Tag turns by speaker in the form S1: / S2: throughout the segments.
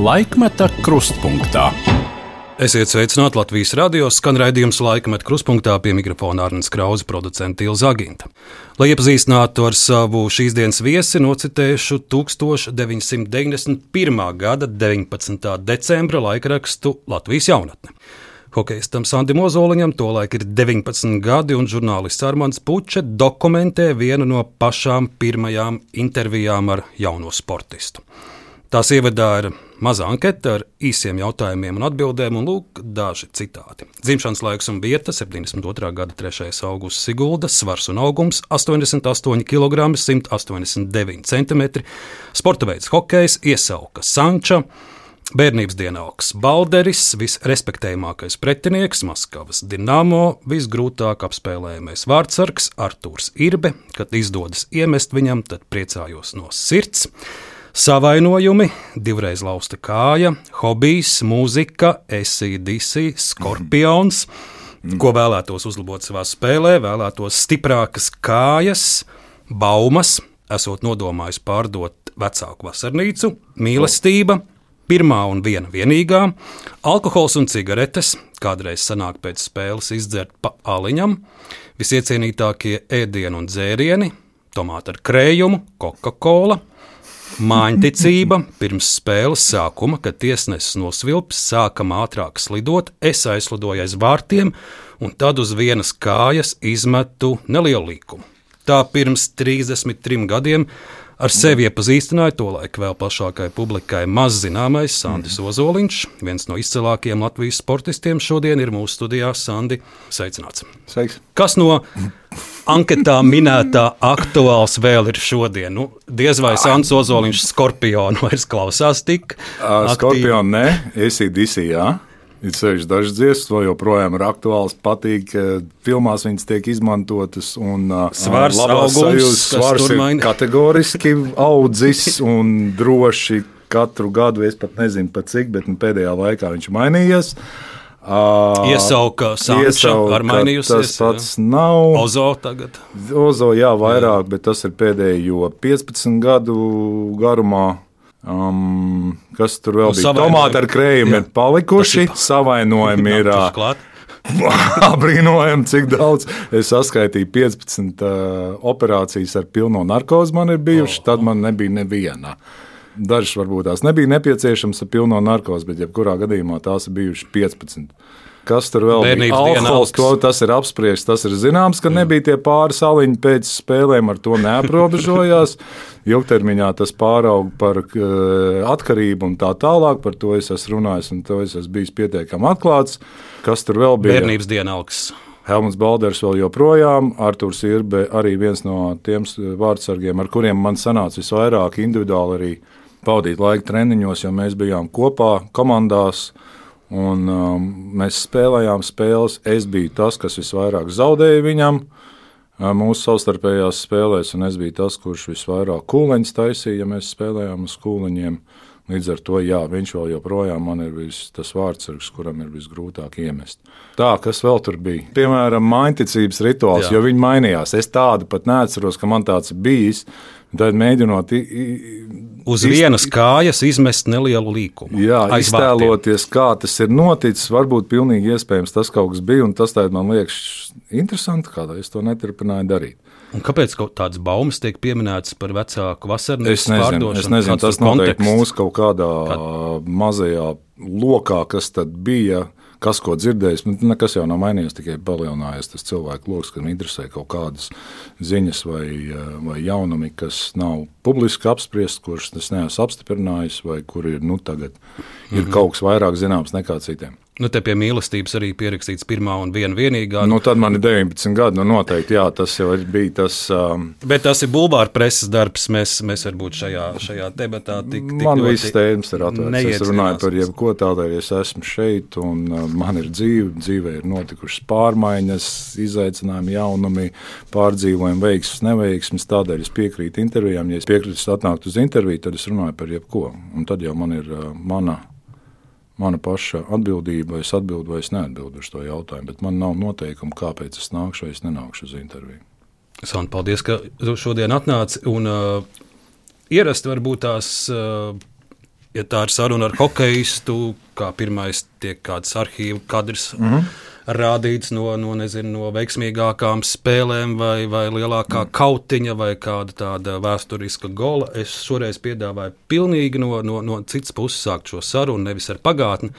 S1: Laikmeta krustpunktā.
S2: Esiet sveicināti Latvijas radio skan raidījums laikmet krustpunktā pie mikrofona Arnēs Krausa, producenta Ilza Aginta. Lai iepazīstinātu ar savu šīs dienas viesi, nocitēšu 1991. gada 19. decembra laikrakstu Latvijas jaunatne. Hokejistam Sandim Ozoliņam tolaik ir 19 gadi, un žurnālists Armāns Puče dokumentē vienu no pašām pirmajām intervijām ar jauno sportistu. Tās ievadā ir maza anketa ar īsiem jautājumiem un atbildēm, un lūk, daži citāti. Dzimšanas laiks un vieta - 72. gada 3. augusts Sigulda, svars un augums - 88 kg, 189 cm, sporta veids - hokejs, iesauka Sanča. Bērnības dienauks Balderis, visrespektējamākais pretinieks, Maskavas Dienāmo, visgrūtāk apspēlējamais vārdsargs Artūrs Irbe. Kad izdodas iemest viņam, tad priecājos no sirds. Savainojumi, divreiz lausta kāja, hobijs, mūzika, esīdisi, skorpions. Ko vēlētos uzlabot savā spēlē, vēlētos stiprākas kājas, baumas, esot nodomājis pārdot vecāku vasarnīcu, mīlestība, pirmā un viena vienīgā, alkohols un cigaretes, kādreiz sanāk pēc spēles izdzert pa aliņam, visiecienītākie ēdieni un dzērieni, tomāti ar krējumu, Coca-Cola, Māņticība pirms spēles sākuma, kad tiesnesis nosvilps, sākam ātrāk slidot, es aizlidoju aiz vārtiem un tad uz vienas kājas izmetu nelielu līkumu. Tā pirms 33 gadiem ar sevi iepazīstināja to laiku vēl plašākai publikai maz zināmais Sandis Ozoliņš, viens no izcilākajiem Latvijas sportistiem. Šodien ir mūsu studijā Sandi. Sveicināts!
S3: Sveiks.
S2: Kas no anketā minētā aktuāls vēl ir šodien? Nu, diez vai Sandis Ozoliņš skorpionu vairs klausās tik.
S3: Uh, Skorpionu nē, esi DC, jā. Ir sevišķi dažas dziesmas, vēl joprojām ir aktuāls, patīk, filmās viņas tiek izmantotas. Un, uh,
S2: Svars, augums,
S3: sajūtas,
S2: kas
S3: svars ir
S2: maina?
S3: kategoriski audzis un droši katru gadu, es pat nezinu, pat cik, bet nu, pēdējā laikā viņš ir mainījies. Uh,
S2: Iesauka Sanča ar mainījusies,
S3: Tas pats nav.
S2: Ozo tagad.
S3: Ozo, jā, vairāk, jā. bet tas ir pēdējo 15 gadu garumā. Um, kas tur vēl
S2: Nu,
S3: bija? Tomāti ar krējumu ir palikuši, savainojumi ir apbrīnojami, cik daudz. Es saskaitīju 15 uh, operācijas ar pilno narkozi, man ir bijušas, tad man nebija neviena. Dažas varbūt tās nebija nepieciešamas ar pilno narkozi, bet jebkurā gadījumā tās ir bijušas 15. Kas tur vēl
S2: Bērnības
S3: bija?
S2: diena
S3: Alkohols, to, tas ir apspriests. Tas ir zināms, ka nebija tie pāri saliņi pēc spēlēm, ar to neaprobežojās. Ilgtermiņā tas pārauga par uh, atkarību un tā tālāk. Par to es esmu runājis un to es esmu bijis pietiekami atklāts. Kas tur vēl bija?
S2: Bērnības dienauks.
S3: Helmuts Balders vēl joprojām, Arthurs Irbe arī viens no tiem vārdsargiem, ar kuriem man sanāca visvairāk individuāli arī pavadīt laiku treniņos, jo mēs bijām kopā komandās. Un, um, mēs spēlējām spēles. Es biju tas, kas visvairāk zaudēja viņam uh, mūsu savstarpējās spēlēs, un es biju tas, kurš visvairāk kūleņus taisīja, ja mēs spēlējām uz kūleņiem. Līdz ar to jā, viņš vēl joprojām ir vis, tas vārdsargs, kuram ir visgrūtāk iemest. Tā, kas vēl tur bija? Piemēram, mainticības rituāls,
S2: Jā.
S3: jo viņi mainījās. Es tādu pat neatceros, ka man tāds ir bijis. Tad mēģinot
S2: Uz
S3: Iz-
S2: vienas kājas izmest nelielu līkumu.
S3: Jā,
S2: Aiz vārtiem.
S3: iztēloties, kā tas ir noticis. Varbūt pilnīgi iespējams tas kaut kas bija, un tas tagad man liekas interesanti, kādēļ es to neturpināju darīt.
S2: Un kāpēc tādas baumas tiek pieminētas par vecāku vasarnīcu
S3: Es nezinu, es nezinu tas
S2: konteksts?
S3: mūsu kaut kādā mazajā lokā, kas tad bija. Kas ko dzirdējis, nu, nekas jau nav mainījies, tikai palielinājies tas cilvēku lokus, kam interesē kaut kādas ziņas vai, eh, vai jaunumi, kas nav publiski apspriests, kurus es neesmu apstiprinājis, vai kur ir, nu, tagad ir kaut kas vairāk zināms nekā citiem.
S2: Nu, te pie mīlestības arī pierakstīts pirmā un viena vienīgā.
S3: Nu, tad man ir 19 gadi. Nu, noteikti, jā, tas jau bija tas. Um,
S2: Bet tas ir bulvāra preses darbs. Mēs, mēs varbūt šajā, šajā debatā tik, tik
S3: man viss tēmas ir atvērts. Es runāju par jebko tādēļ, es esmu šeit, un uh, man ir dzīve. Dzīvē ir notikušas pārmaiņas, izaicinājumi, jaunumi, pārdzīvojumi, veiksmes, neveiksmes. Tādēļ es piekrītu intervijām. Ja es piekrītu atnākt uz interviju, tad es runāju par jebko. Un tad jau man ir uh, mana. Mana paša atbildība, es atbildu vai es neatbildu uz to jautājumu. Bet man nav noteikumu, kāpēc es nākšu vai es nenākšu uz interviju.
S2: Santa, paldies, ka šodien atnāci. Un, uh, ierasti varbūt tās uh, ja tā ir saruna ar hokeistu, kā pirmais tiek kāds arhīvu kadrs. Mm -hmm rādīts no, no, nezinu, no veiksmīgākām spēlēm, vai, vai lielākā mm. kautiņa, vai kāda tāda vēsturiska gola. Es šoreiz piedāvāju pilnīgi no, no, no citas puses sākt šo sarunu, nevis ar pagātni.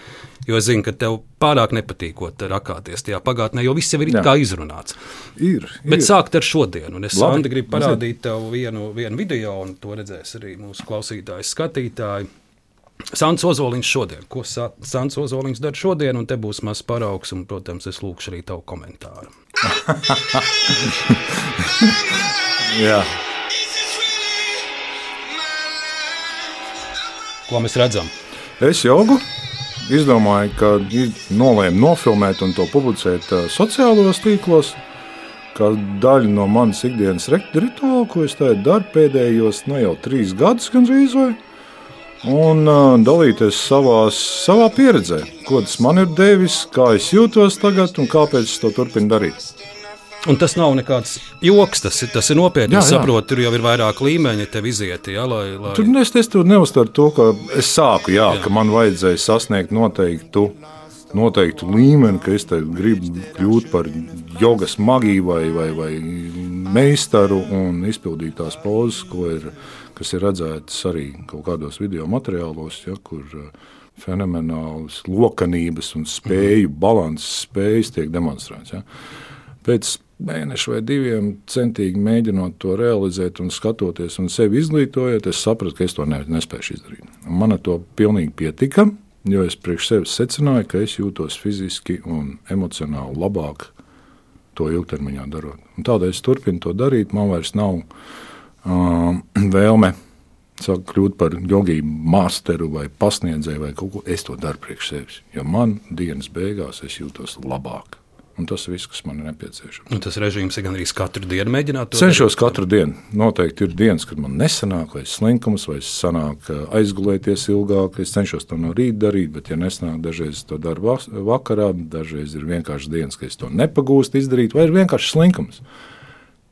S2: Jo es zinu, ka tev pārāk nepatīkot rakāties tajā pagātnē, jo viss jau ir kā izrunāts.
S3: Ir, ir.
S2: Bet sākt ar šodienu. Un es Labi, gribu parādīt tev vienu, vienu video, un to redzēs arī mūsu klausītāji, skatītāji. Sants Ozoliņš šodien. Ko Sants Ozoliņš dara šodien, un te būs mazs paraugs, un, protams, es lūkšu arī tavu komentāru.
S3: Jā.
S2: Ko mēs redzam?
S3: Es jogu izdomāju, ka nolēmu nofilmēt un to publicēt uh, sociālajos tīklos. Kā daļa no manas ikdienas rituāla, ko es daru pēdējos nu, jau trīs gadus, gandrīz vai ne un dalīties savās, savā pieredzē, ko tas man ir devis, kā es jūtos tagad un kāpēc es to turpinu darīt.
S2: Un tas nav nekāds joks, tas ir, tas ir nopietni. Jā, jā. Es saprotu, tur jau ir vairāk līmeņi, tev iziet. Jā, lai, lai...
S3: Tur es, es tur neuztveru to, ka es sāku, jā, jā. ka man vajadzēja sasniegt noteiktu, noteiktu līmeni, ka es gribu kļūt par jogas magiju vai, vai, vai meistaru un izpildīt tās pozas, ko ir ielikās kas ir redzētas arī kaut kādos video materiālos, ja, kur uh, fenomenālas lokanības un spēju, balanses spējas tiek demonstrētas. Ja. Pēc mēneša vai diviem centīgi mēģinot to realizēt un skatoties un sevi izglītojot, es sapratu, ka es to ne, nespēju izdarīt. Man ar to pilnīgi pietika, jo es priekš sevis secināju, ka es jūtos fiziski un emocionāli labāk to ilgtermiņā darot. Un tādēļ es turpinu to darīt. Man vairs nav vēlme sāk kļūt par jogību masteru vai pasniedzēju vai kaut ko. Es to daru priekš sevis, jo man dienas beigās es jūtos labāk. Un tas viss, kas man ir nepieciešams.
S2: Un tas režīms ir gandrīz katru dienu mēģināt to
S3: Cenšos darīt. katru dienu. Noteikti ir dienas, kad man nesanāk, vai slinkums, vai sanāk aizgulēties ilgāk. Es cenšos to no rīta darīt, bet, ja nesanāk, dažreiz to daru vakarā, dažreiz ir vienkārši dienas, kad es to nepagūstu izdarīt, vai ir vienkārši slinkums.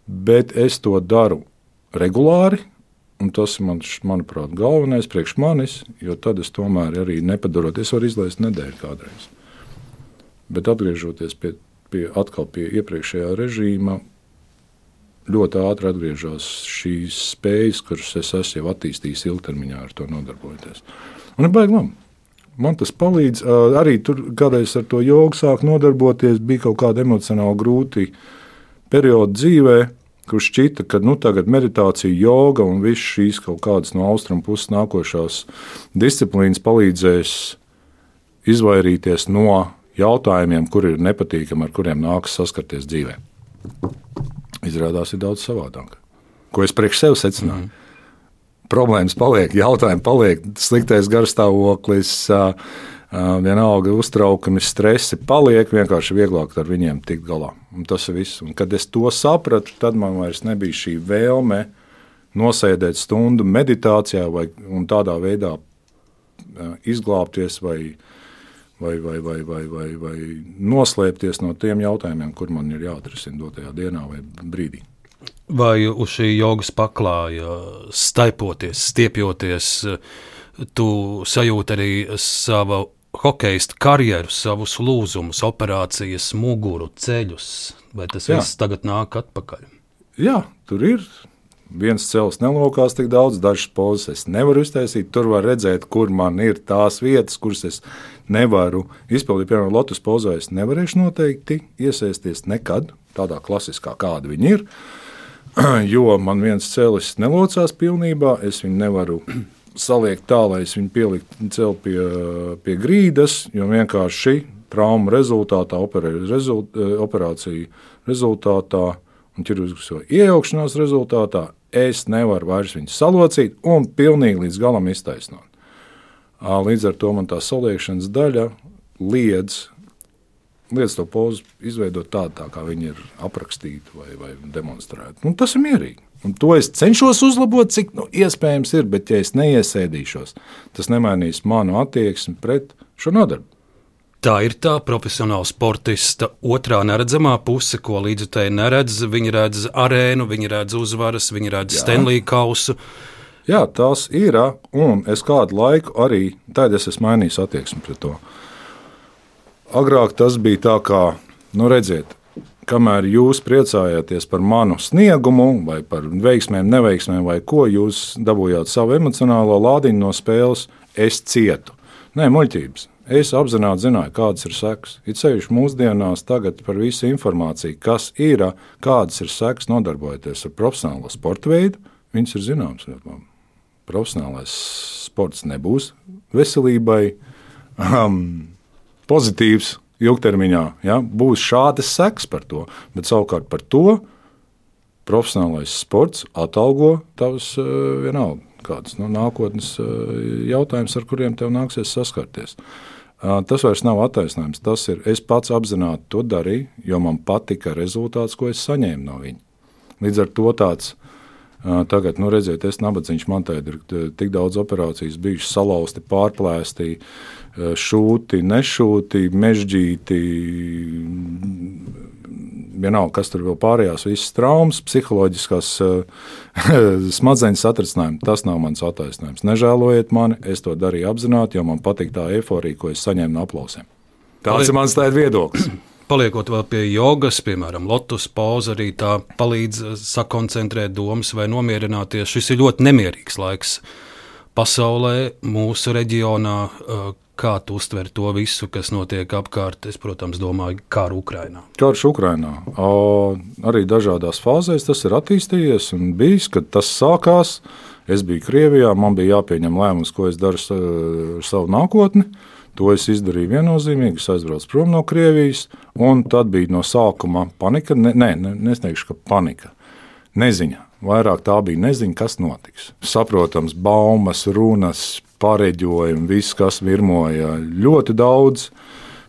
S3: Bet es to daru regulāri. Un tas ir, man, manuprāt, galvenais priekš manis, jo tad es tomēr arī nepadaroties, es varu izlaist nedēļu kādreiz. Bet atgriežoties pie, pie, pie iepriekšējā režīma, ļoti ātri atgriežas šīs spējas, kuras es esmu jau attīstījis ilgtermiņā ar to nodarbojoties. Un ir baigi labi. Man tas palīdz. Arī tur, kad es ar to jogu sāku nodarboties, bija kaut kāda emocionāli grūti periodi dzīvēm kurš šķita, ka nu, tagad meditācija, joga un viss šīs kaut kādas no austrumu puses nākošās disciplīnas palīdzēs izvairīties no jautājumiem, kuri ir nepatīkami, ar kuriem nākas saskarties dzīvē. Izrādās, ir daudz savādāk. Ko es priekš sev secināju? Mm -hmm. Problēmas paliek, jautājumi paliek, sliktais garstāvoklis. Uh, vienalga uztraukumi, stresi paliek, vienkārši vieglāk ar viņiem tikt galā. Un tas ir viss. Un, kad es to sapratu, tad man vairs nebija šī vēlme nosēdēt stundu meditācijā vai tādā veidā izglābties vai, vai, vai, vai, vai, vai, vai noslēpties no tiem jautājumiem, kur man ir jāatrisina dotajā dienā vai brīdī.
S2: Vai uz šī jogas paklāja staipoties, stiepjoties, tu sajūti arī savu hokeja karjeru, savus lūzumus, operācijas, muguru, ceļus, vai tas Jā. viss tagad nāk atpakaļ?
S3: Jā, tur ir. Viens cels nelokās tik daudz, dažas pozas es nevaru iztaisīt. Tur var redzēt, kur man ir tās vietas, kuras es nevaru izpildīt. Piemēram, Lotus pozā es nevarēšu noteikti iesaisties nekad tādā klasiskā, kāda viņi ir. Jo man viens cēlis nelocās pilnībā, es viņu nevaru saliekt tā, lai es viņu pieliktu pie, pie grīdas, jo vienkārši traumu rezultātā, rezult, eh, operāciju rezultātā un ķirurģisko iejaukšanās rezultātā es nevaru vairs viņu salocīt un pilnīgi līdz galam iztaisnot. Līdz ar to man tā saliekšanas daļa liedz, liedz to pozu izveidot tādu, tā, kā viņi ir aprakstīti vai, vai demonstrēti. Nu, tas ir mierīgi. Un to es cenšos uzlabot, cik nu, iespējams ir, bet, ja es neiesēdīšos, tas nemainīs manu attieksmi pret šo nodarbi.
S2: Tā ir tā profesionāla sportista otrā neredzamā puse, ko līdzutēji neredz. Viņi redz arēnu, viņi redz uzvaras, viņi redz. Stanley kausu.
S3: Jā, tās ir, un es kādu laiku arī tādā es esmu mainījis attieksmi pret to. Agrāk tas bija tā, kā, nu, redziet, kamēr jūs priecājāties par manu sniegumu, vai par veiksmēm, neveiksmēm, vai ko jūs dabūjāt savu emocionālo lādiņu no spēles, es cietu. Nē, muļķības. Es apzināti zināju, kādas ir sekas. It sevišķi mūsdienās, tagad par visu informāciju, kas ir, kādas ir sekas nodarbojoties ar profesionālo sporta veidu, viņas ir zināmas. Profesionālais sports nebūs veselībai um, pozitīvs ilgtermiņā. Ja? Būs šādas sekas par to, bet savukārt par to profesionālais sports atalgo tavas uh, vienalga. Kādas nu, nākotnes uh, jautājumus, ar kuriem tev nāksies saskarties. Uh, tas vairs nav attaisnojums. Tas ir es pats apzināti to darīju, jo man patika rezultāts, ko es saņēmu no viņa. Līdz ar to tāds Tagad, nu, redziet, es nabadzīgs, man te ir tik daudz operācijas bijušas, salauzti, pārplēsti, šūti, nešūti, mežģīti. Vienalga, kas tur vēl pārējās, visas traumas, psiholoģiskās smadzenes satricinājumi. Tas nav mans attaisnojums. Nežēlojiet mani, es to darīju apzināti, jo man patīk tā eifórija, ko es saņēmu no aplausiem. Tāds ir mans viedoklis.
S2: Paliekot vēl pie jogas, piemēram, lotus pauze arī tā palīdz eh, sakoncentrēt domas vai nomierināties. Šis ir ļoti nemierīgs laiks pasaulē, mūsu reģionā. Kā tu uztver to visu, kas notiek apkārt? Es, protams, domāju, kā ar Ukrajinu.
S3: Karš Ukrajinā. Arī dažādās fāzēs tas ir attīstījies un bijis, kad tas sākās. Es biju Krievijā, man bija jāpieņem lēmums, ko es daru ar savu nākotni. To es izdarīju viennozīmīgi. Es aizbraucu prom no Krievijas, un tad bija no sākuma panika. Nē, ne, ne, nesniegšu, ka panika. Neziņa. Vairāk tā bija neziņa, kas notiks. Saprotams, baumas, runas, pareģojumi, viss, kas virmoja ļoti daudz.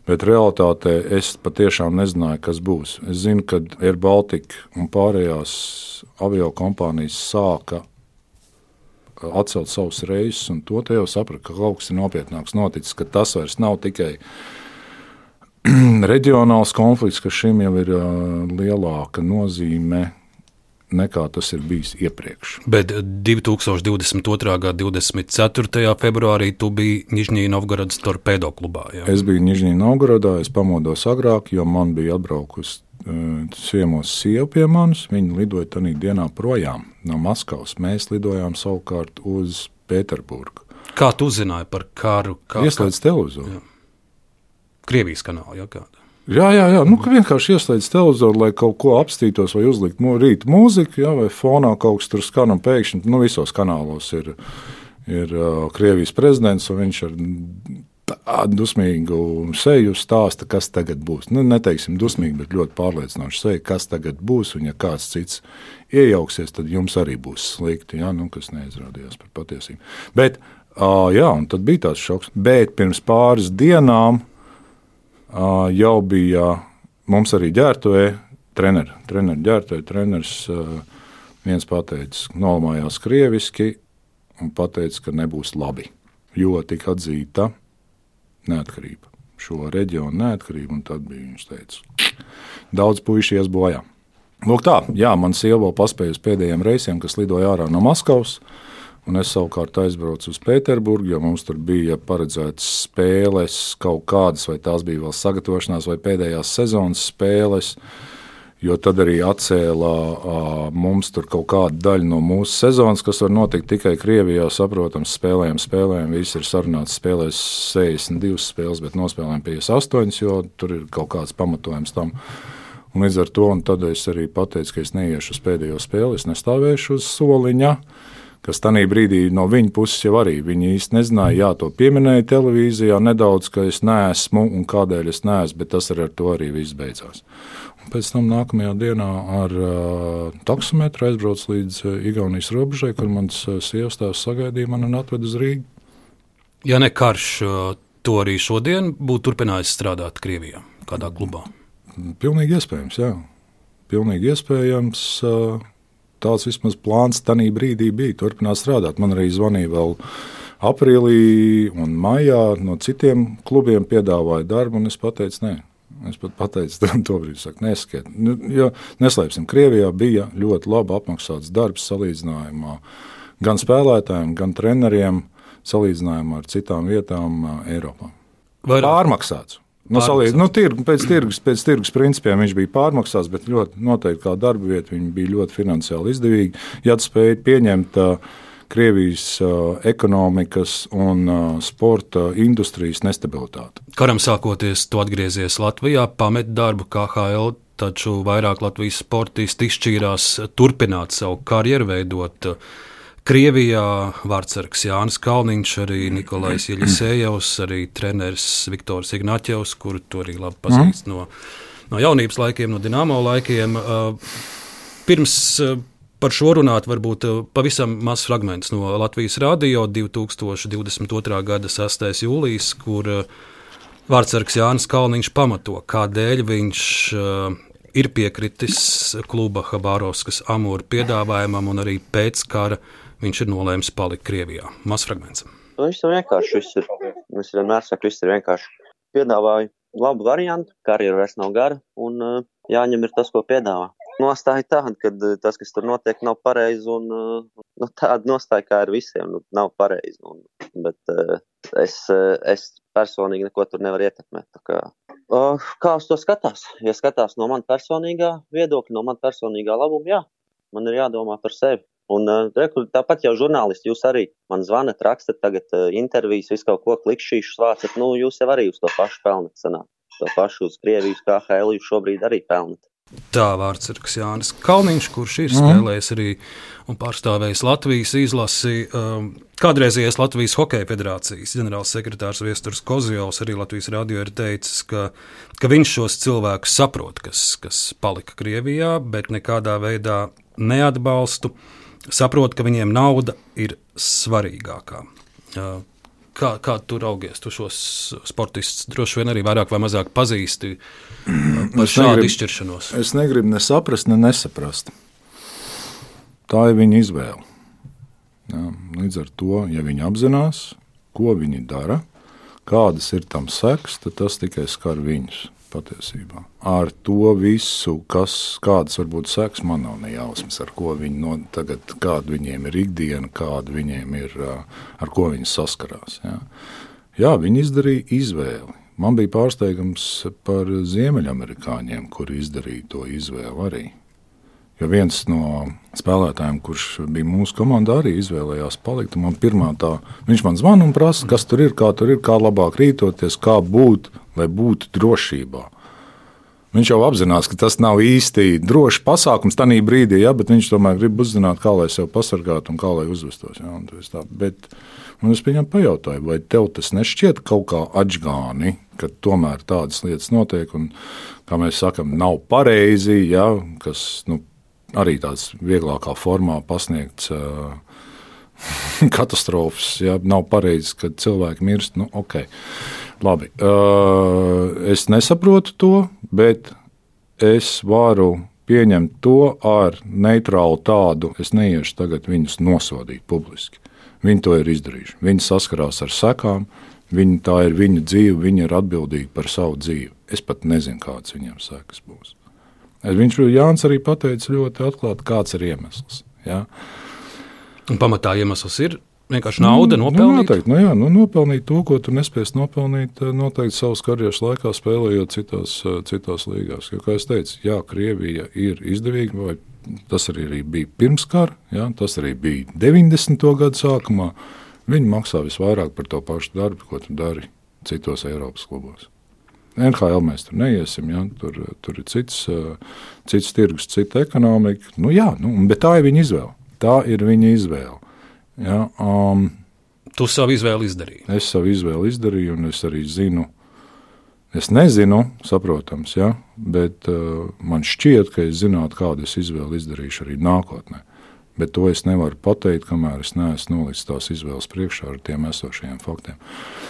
S3: Bet realitātē es patiešām nezināju, kas būs. Es zinu, ka Air Baltica un pārējās avio kompānijas sāka atcelt savus reisus, un to jau sapratu, ka kaut kas ir nopietnāks noticis, ka tas vairs nav tikai reģionāls konflikts, ka šim jau ir uh, lielāka nozīme nekā tas ir bijis iepriekš.
S2: Bet 2022. gada 24. februārī tu biji Nižņija Novgorodas torpēdo klubā. Jā?
S3: Es biju Nižņija Novgorodā, es pamodos agrāk, jo man bija atbraukusi ciemos sieva pie manis. Viņa lidoja tajā dienā projām no Maskavas. Mēs lidojām savukārt uz Pēterburgu.
S2: Kā tu uzzināji par karu?
S3: Kā, Ieslēdz televizoru. Jā.
S2: Krievijas kanāla jau kāda.
S3: Jā, jā, jā. Nu, vienkārši ieslēdz televizoru, lai kaut ko apstītos, vai uzlikt no rīta mūziku, jā, vai fonā kaut kas tur skan, un pēkšņi nu, visos kanālos ir, ir uh, Krievijas prezidents, un viņš ar tādu dusmīgu seju stāsta, kas tagad būs. Nu, neteiksim dusmīgi, bet ļoti pārliecinoši seja, kas tagad būs. Un, ja kāds cits iejauksies, tad jums arī būs slikti, ja? nu, kas neizrādījās par patiesību. Bet, uh, jā, un tad bija tāds šoks. Bet pirms pāris dienām jau bija mums arī ģērbtuvē treneri. Treneri ģērbtuvē, treneris uh, viens pateicis, nolamājās krieviski un pateica, ka nebūs labi, jo tika atzīta neatkarību, šo reģionu neatkarību. Tad bija viņš teica, daudz puikas ies bojā. Lūk, tā, jā, man sieva vēl paspēja uz pēdējiem reisiem, kas lidoja ārā no Maskavas. Un es savukārt aizbraucu uz Pēterburgu, jo mums tur bija paredzētas spēles, kaut kādas, vai tās bija vēl sagatavošanās, vai pēdējās sezonas spēles. Uh, jo tad arī atcēla mums tur kaut kādu daļu no mūsu sezonas, kas var notikt tikai Krievijā. Saprotams, spēlējam, spēlējam, viss ir sarunāts, spēlēs 62 spēles, bet nospēlējam 58, jo tur ir kaut kāds pamatojums tam. Un līdz ar to es arī pateicu, ka es neiešu uz pēdējo spēli, es nestāvēšu uz soliņa. Kas tajā brīdī no viņa puses jau arī viņi īsti nezināja, jā, to pieminēja televīzijā nedaudz, ka es neesmu un kādēļ es neesmu, bet tas ar to arī viss beidzās. Pēc tam nākamajā dienā ar uh, taksometru aizbraucu līdz uh, Igaunijas robežai, kur mans uh, sievas tēvs sagaidīja mani un atveda uz Rīgu.
S2: Ja ne karš, uh, to arī šodien būtu turpinājis strādāt Krievijā, kādā klubā?
S3: Pilnīgi iespējams, jā. Pilnīgi iespējams. Uh, tāds vismaz plāns tajā brīdī bija. Turpināt strādāt. Man arī zvanīja vēl aprīlī un maijā no citiem klubiem, piedāvāja darbu, un es pateicu, nē, Es pat pateicu, to brīdi saku, neskiet. Nu, jo, neslēpsim, Krievijā bija ļoti labi apmaksāts darbs salīdzinājumā gan spēlētājiem, gan treneriem salīdzinājumā ar citām vietām Eiropā.
S2: Vairāk.
S3: Pārmaksāts. Nu, salīdz, nu, tirgu, pēc, tirgus, pēc tirgus principiem viņš bija pārmaksāts, bet ļoti noteikti kā darba vieta viņa bija ļoti finansiāli izdevīga. Ja tu spēj pieņemt uh, Krievijas uh, ekonomikas un uh, sporta industrijas nestabilitāti.
S2: Karam sākoties, tu atgriezies Latvijā, pamet darbu KHL, taču vairāk Latvijas sportisti izšķīrās turpināt savu karjeru, veidot uh, Krievijā vārdsargs Jānis Kalniņš, arī Nikolais Ieļisējevs, arī treneris Viktors Ignaķevs, kuru tu arī labi pazīst mm. no, no jaunības laikiem, no Dienāmo laikiem. Uh, pirms uh, par šo runāt, varbūt uh, pavisam mazs fragments no Latvijas Rādio 2022. gada 6. jūlijas, kur vārdsargs Jānis Kalniņš pamato, kādēļ viņš ir piekritis kluba Habārovskas amūra piedāvājumam un arī pēc kara viņš ir nolēmis palikt Krievijā. Mazs fragments.
S4: Nu, viss ir vienkārši. Viss ir, es vienmēr saku, viss ir vienkārši. Piedāvāju labu variantu, karjeru vairs nav gara, un uh, jāņem ir tas, ko piedāvā. Nostāja tāda, ka uh, tas, kas tur notiek, nav pareizi, un uh, nu, tāda nostāja kā ar visiem, nu, nav pareizi. Un, bet uh, es, es personīgi neko tur nevaru ietekmēt. Kā, kā uz to skatās? Ja skatās no man personīgā viedokļa, no man personīgā labuma, jā, man ir jādomā par sevi. Un uh, tāpat jau žurnālisti, jūs arī man zvanat, rakstat tagad uh, intervijas, visu kaut ko klikšķīšus vācat, nu jūs jau arī uz to pašu pelnat sanāk. To pašu uz Krievijas KHL jūs šobrīd arī pelnat.
S2: Tā vārds ir Jānis Kalniņš, kurš ir mm. spēlējis arī un pārstāvējis Latvijas izlasi. Um, kādreizējais Latvijas Hokeja federācijas ģenerālsekretārs Viesturs Kozjovs arī Latvijas radio ir teicis, ka, ka viņš šos cilvēkus saprot, kas, kas palika Krievijā, bet nekādā veidā neatbalstu. Uh, saprot, ka viņiem nauda ir svarīgākā. Kā, kā tu raugies? Tu šos sportistus droši vien arī vairāk vai mazāk pazīsti par šādu negribu, izšķiršanos.
S3: Es negribu ne saprast, ne nesaprast. Tā ir viņa izvēle. Jā, līdz ar to, ja viņi apzinās, ko viņi dara, kādas ir tam sekas, tad tas tikai skar viņus patiesībā. Ar to visu, kas, kādas varbūt seks, man nav ne jausmas, ar ko viņi no, tagad, kāda viņiem ir ikdiena, kāda viņiem ir, ar ko viņi saskarās. Jā, jā viņi izdarīja izvēli. Man bija pārsteigums par ziemeļamerikāņiem, kuri izdarīja to izvēli arī. Jo viens no spēlētājiem, kurš bija mūsu komandā, arī izvēlējās palikt. Man pirmā tā, viņš man zvana un prasa, kas tur ir, kā tur ir, kā labāk rītoties, kā būt, lai būtu drošībā. Viņš jau apzinās, ka tas nav īsti drošs pasākums tajā brīdī, ja, bet viņš tomēr grib uzzināt, kā lai sevi pasargātu un kā lai uzvestos. Ja, tā, bet, un es viņam pajautāju, vai tev tas nešķiet kaut kā atgāni, ka tomēr tādas lietas notiek un, kā mēs sakām, nav pareizi, ja, kas nu, arī tāds vieglākā formā pasniegts. Uh, katastrofas, ja nav pareizi, kad cilvēki mirst. Nu, okay. Labi. Uh, es nesaprotu to, bet es varu pieņemt to ar neitrālu tādu. Es neiešu tagad viņus nosodīt publiski. Viņi to ir izdarījuši. Viņi saskarās ar sekām, viņi, tā ir viņu dzīve, viņi ir atbildīgi par savu dzīvi. Es pat nezinu, kādas viņiem sekas būs. Viņš Jānis arī pateica ļoti atklāti, kāds ir iemesls. Ja?
S2: Un pamatā iemesls ir vienkārši nauda, nu, nopelnīt.
S3: Nu, noteikti, nu, jā, nu, nopelnīt to, ko tu nespēsi nopelnīt eh, noteikti savas karjeras laikā, spēlējot citās, eh, citās līgās. Jo, kā jau teicu, jā, Krievija ir izdevīga, vai tas arī bija pirms kara, jā, tas arī bija 90. gadu sākumā. Viņi maksā visvairāk par to pašu darbu, ko tu dari citos Eiropas klubos. NHL mēs tur neiesim, ja? tur, tur ir cits, cits tirgus, cita ekonomika. Nu, jā, nu, bet tā ir viņa izvēle. Tā ir viņa izvēle. Ja? Um,
S2: tu savu izvēli izdarīji.
S3: Es savu izvēli izdarīju, un es arī zinu, es nezinu, saprotams, ja? bet uh, man šķiet, ka es zinātu, kādu es izvēli izdarīšu arī nākotnē. Bet to es nevaru pateikt, kamēr es neesmu nolicis tās izvēles priekšā ar tiem esošajiem faktiem. Uh,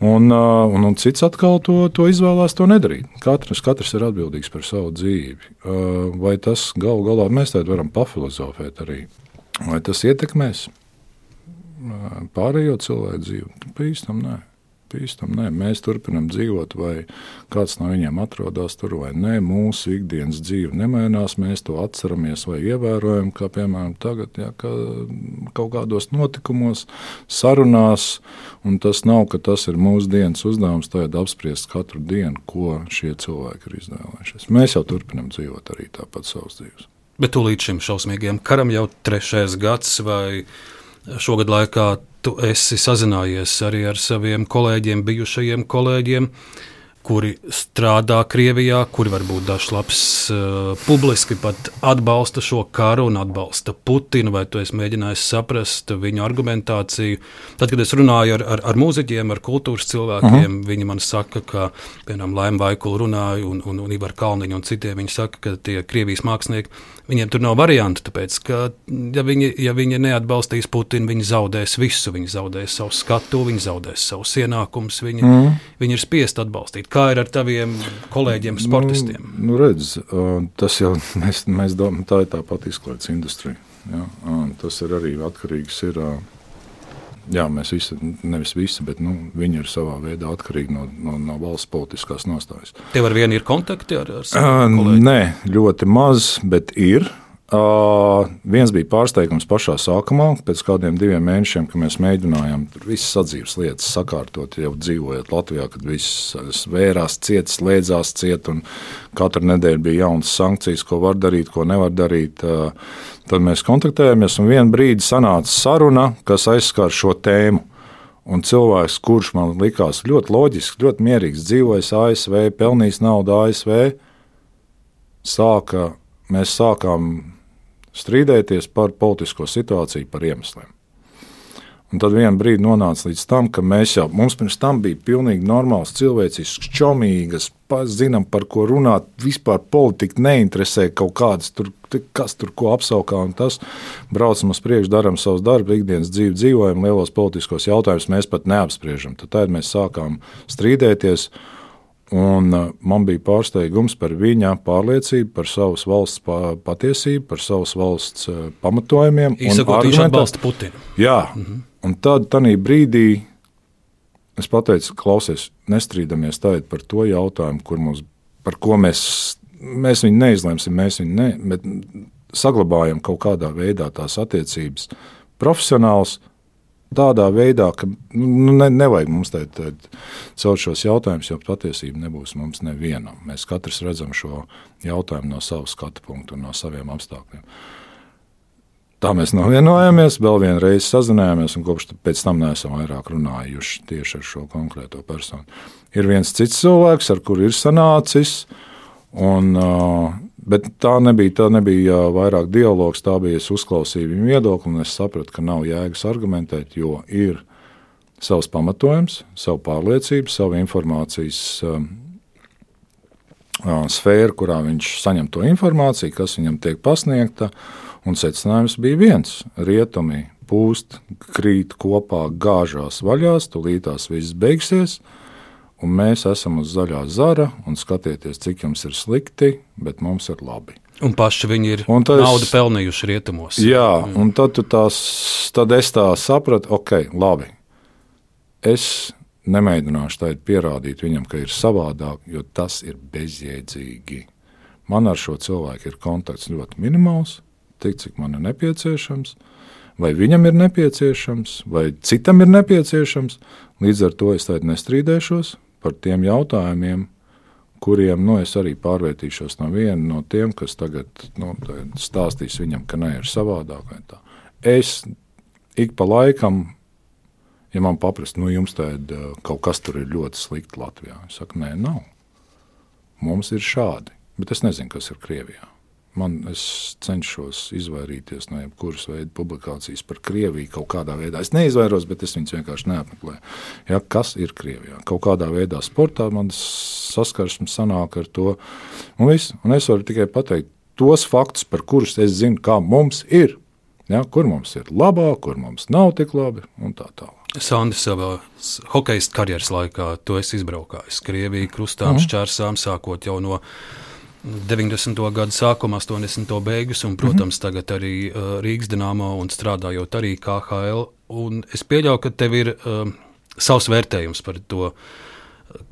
S3: Un, uh, un, un cits atkal to, to izvēlās to nedarīt. Katrs, katrs ir atbildīgs par savu dzīvi. Uh, vai tas galu galā mēs tādā varam pafilozofēt arī? Vai tas ietekmēs uh, pārējo cilvēku dzīvi? Pa īstam nē. Bīstami. Nē, mēs turpinām dzīvot, vai kāds no viņiem atrodas tur vai nē. Mūsu ikdienas dzīve nemainās, mēs to atceramies vai ievērojam, kā piemēram tagad, ja, ka kaut kādos notikumos, sarunās. Tas nav, ka tas ir mūsu dienas uzdevums, tad apspriest katru dienu, ko šie cilvēki ir izvēlējušies. Mēs jau turpinām dzīvot arī tāpat savas dzīves.
S2: Bet tūlīt šim šausmīgajam karam jau trešais gads vai šogad laikā tu esi sazinājies arī ar saviem kolēģiem, bijušajiem kolēģiem, kuri strādā Krievijā, kuri varbūt dažs labs uh, publiski pat atbalsta šo karu un atbalsta Putinu, vai tu esi mēģinājis saprast viņu argumentāciju. Tad, kad es runāju ar, ar, ar mūziķiem, ar kultūras cilvēkiem, uh mhm. -huh. viņi man saka, ka, piemēram, Laima Vaikula runāja un, un, un Ivar Kalniņa un citiem, viņi saka, ka tie Krievijas mākslinieki Viņiem tur nav variantu, tāpēc, ka, ja viņi, ja viņi neatbalstīs Putinu, viņi zaudēs visu. Viņi zaudēs savu skatu, viņi zaudēs savus ienākumus. Viņi, mm. viņi ir spiest atbalstīt. Kā ir ar taviem kolēģiem, sportistiem?
S3: Nu, nu redz, tas jau mēs, mēs domājam, tā ir tā pati izklaides industrija. Ja? Tas ir arī atkarīgs. Ir, Jā, mēs visi, nevis visi, bet nu, viņi ir savā veidā atkarīgi no, no, no valsts politiskās nostājas.
S2: Tev ar vienu ir kontakti ar, ar saviem kolēģiem?
S3: Nē, ļoti maz, bet ir. Uh, viens bija pārsteigums pašā sākumā, pēc kādiem diviem mēnešiem, kad mēs mēģinājām visas sadzīves lietas sakārtot, jau dzīvojot Latvijā, kad viss vērās ciet, slēdzās ciet, un katru nedēļu bija jaunas sankcijas, ko var darīt, ko nevar darīt. Uh, tad mēs kontaktējāmies, un vienā brīdī sanāca saruna, kas aizskar šo tēmu. Un cilvēks, kurš man likās ļoti loģisks, ļoti mierīgs, dzīvojis ASV, pelnījis naudu ASV, sāka, mēs sākām strīdēties par politisko situāciju, par iemesliem. Un tad vienā brīdī nonāca līdz tam, ka mēs jau, mums pirms tam bija pilnīgi normāls, cilvēcisks, čomīgas, zinām, par ko runāt. Vispār politika neinteresē kaut kādas, tur, kas tur ko apsaukā. Un tas braucam uz priekšu, darām savus darbus, ikdienas dzīvi, dzīvojam, lielos politiskos jautājumus mēs pat neapspriežam. Tad, mēs sākām strīdēties. Un uh, man bija pārsteigums par viņa pārliecību, par savas valsts patiesību, par savas valsts uh, pamatojumiem.
S2: Izsakot, viņš atbalsta Putinu.
S3: Jā, mm -hmm. un tad brīdī es pateicu, klausies, nestrīdamies tagad par to jautājumu, kur mums, par ko mēs, mēs viņu neizlemsim, mēs viņu ne, bet saglabājam kaut kādā veidā tās attiecības profesionāls, tādā veidā, ka nu, ne, nevajag mums teikt, celt šos jautājumus, jo patiesība nebūs mums nevienam. Mēs katrs redzam šo jautājumu no sava skatu punkta un no saviem apstākļiem. Tā mēs novienojāmies, vēl vienu reizi sazinājāmies, un kopš tam neesam vairāk runājuši tieši ar šo konkrēto personu. Ir viens cits cilvēks, ar kuru ir sanācis, un uh, Bet tā nebija, tā nebija vairāk dialogs, tā bija es uzklausīju viņu viedokli, un es sapratu, ka nav jēgas argumentēt, jo ir savs pamatojums, savu pārliecību, savu informācijas um, sfēru, kurā viņš saņem to informāciju, kas viņam tiek pasniegta. Un secinājums bija viens: rietumi pūst, krīt kopā, gāžās vaļās, tūlītās viss beigsies un mēs esam uz zaļā zara, un skatieties, cik jums ir slikti, bet mums ir labi.
S2: Un paši viņi ir tas, naudu pelnījuši rietumos.
S3: Jā, mm. un tad, tās, tad es tā sapratu, ok, labi. Es nemēģināšu tādu pierādīt viņam, ka ir savādāk, jo tas ir bezjēdzīgi. Man ar šo cilvēku ir kontakts ļoti minimāls, tik cik man ir nepieciešams, vai viņam ir nepieciešams, vai citam ir nepieciešams. Līdz ar to es tādu nestrīdēšos, par tiem jautājumiem, kuriem nu, es arī pārvērtīšos no viena no tiem, kas tagad nu, stāstīs viņam, ka nē, ir savādāk. Es ik pa laikam, ja man paprasta, nu jums tāda eh, kaut kas tur ir ļoti slikti Latvijā, es saku, nē, nav. Mums ir šādi, bet es nezinu, kas ir Krievijā. Man es cenšos izvairīties no jebkuras veida publikācijas par Krieviju kaut kādā veidā. Es neizvairos, bet es viņus vienkārši neapmeklēju. Ja, kas ir Krievijā? Kaut kādā veidā sportā man saskarsme sanāk ar to. Un, viss. un es varu tikai pateikt tos faktus, par kurus es zinu, kā mums ir. Ja, kur mums ir labāk, kur mums nav tik labi un tā tālāk.
S2: Sandi savā hokeja karjeras laikā to es izbraukāju. Krieviju krustām, mm. šķērsām, sākot jau no 90. gada sākuma, 80. beigas, un, protams, mm -hmm. tagad arī uh, Rīgas dīnāmā un strādājot arī KHL. Un es pieļauju, ka tev ir uh, savs vērtējums par to.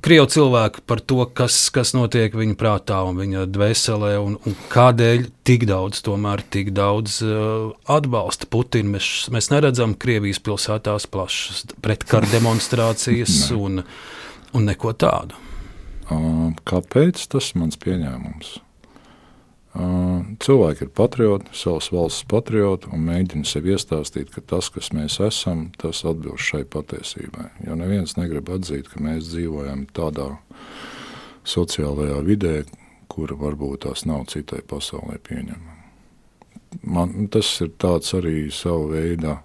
S2: Krievu cilvēku par to, kas, kas notiek viņa prātā un viņa dvēselē, un, un kādēļ tik daudz, tomēr tik daudz uh, atbalsta Putinu. Mēs, mēs neredzam Krievijas pilsētās plašas pretkara demonstrācijas un, un neko tādu.
S3: Kāpēc tas ir mans pieņēmums? Cilvēki ir patrioti, savas valsts patrioti un mēģina sev iestāstīt, ka tas, kas mēs esam, tas atbilst šai patiesībai. Jo neviens negrib atzīt, ka mēs dzīvojam tādā sociālajā vidē, kura varbūt tās nav citai pasaulē pieņemama. Man, tas ir tāds arī sava veida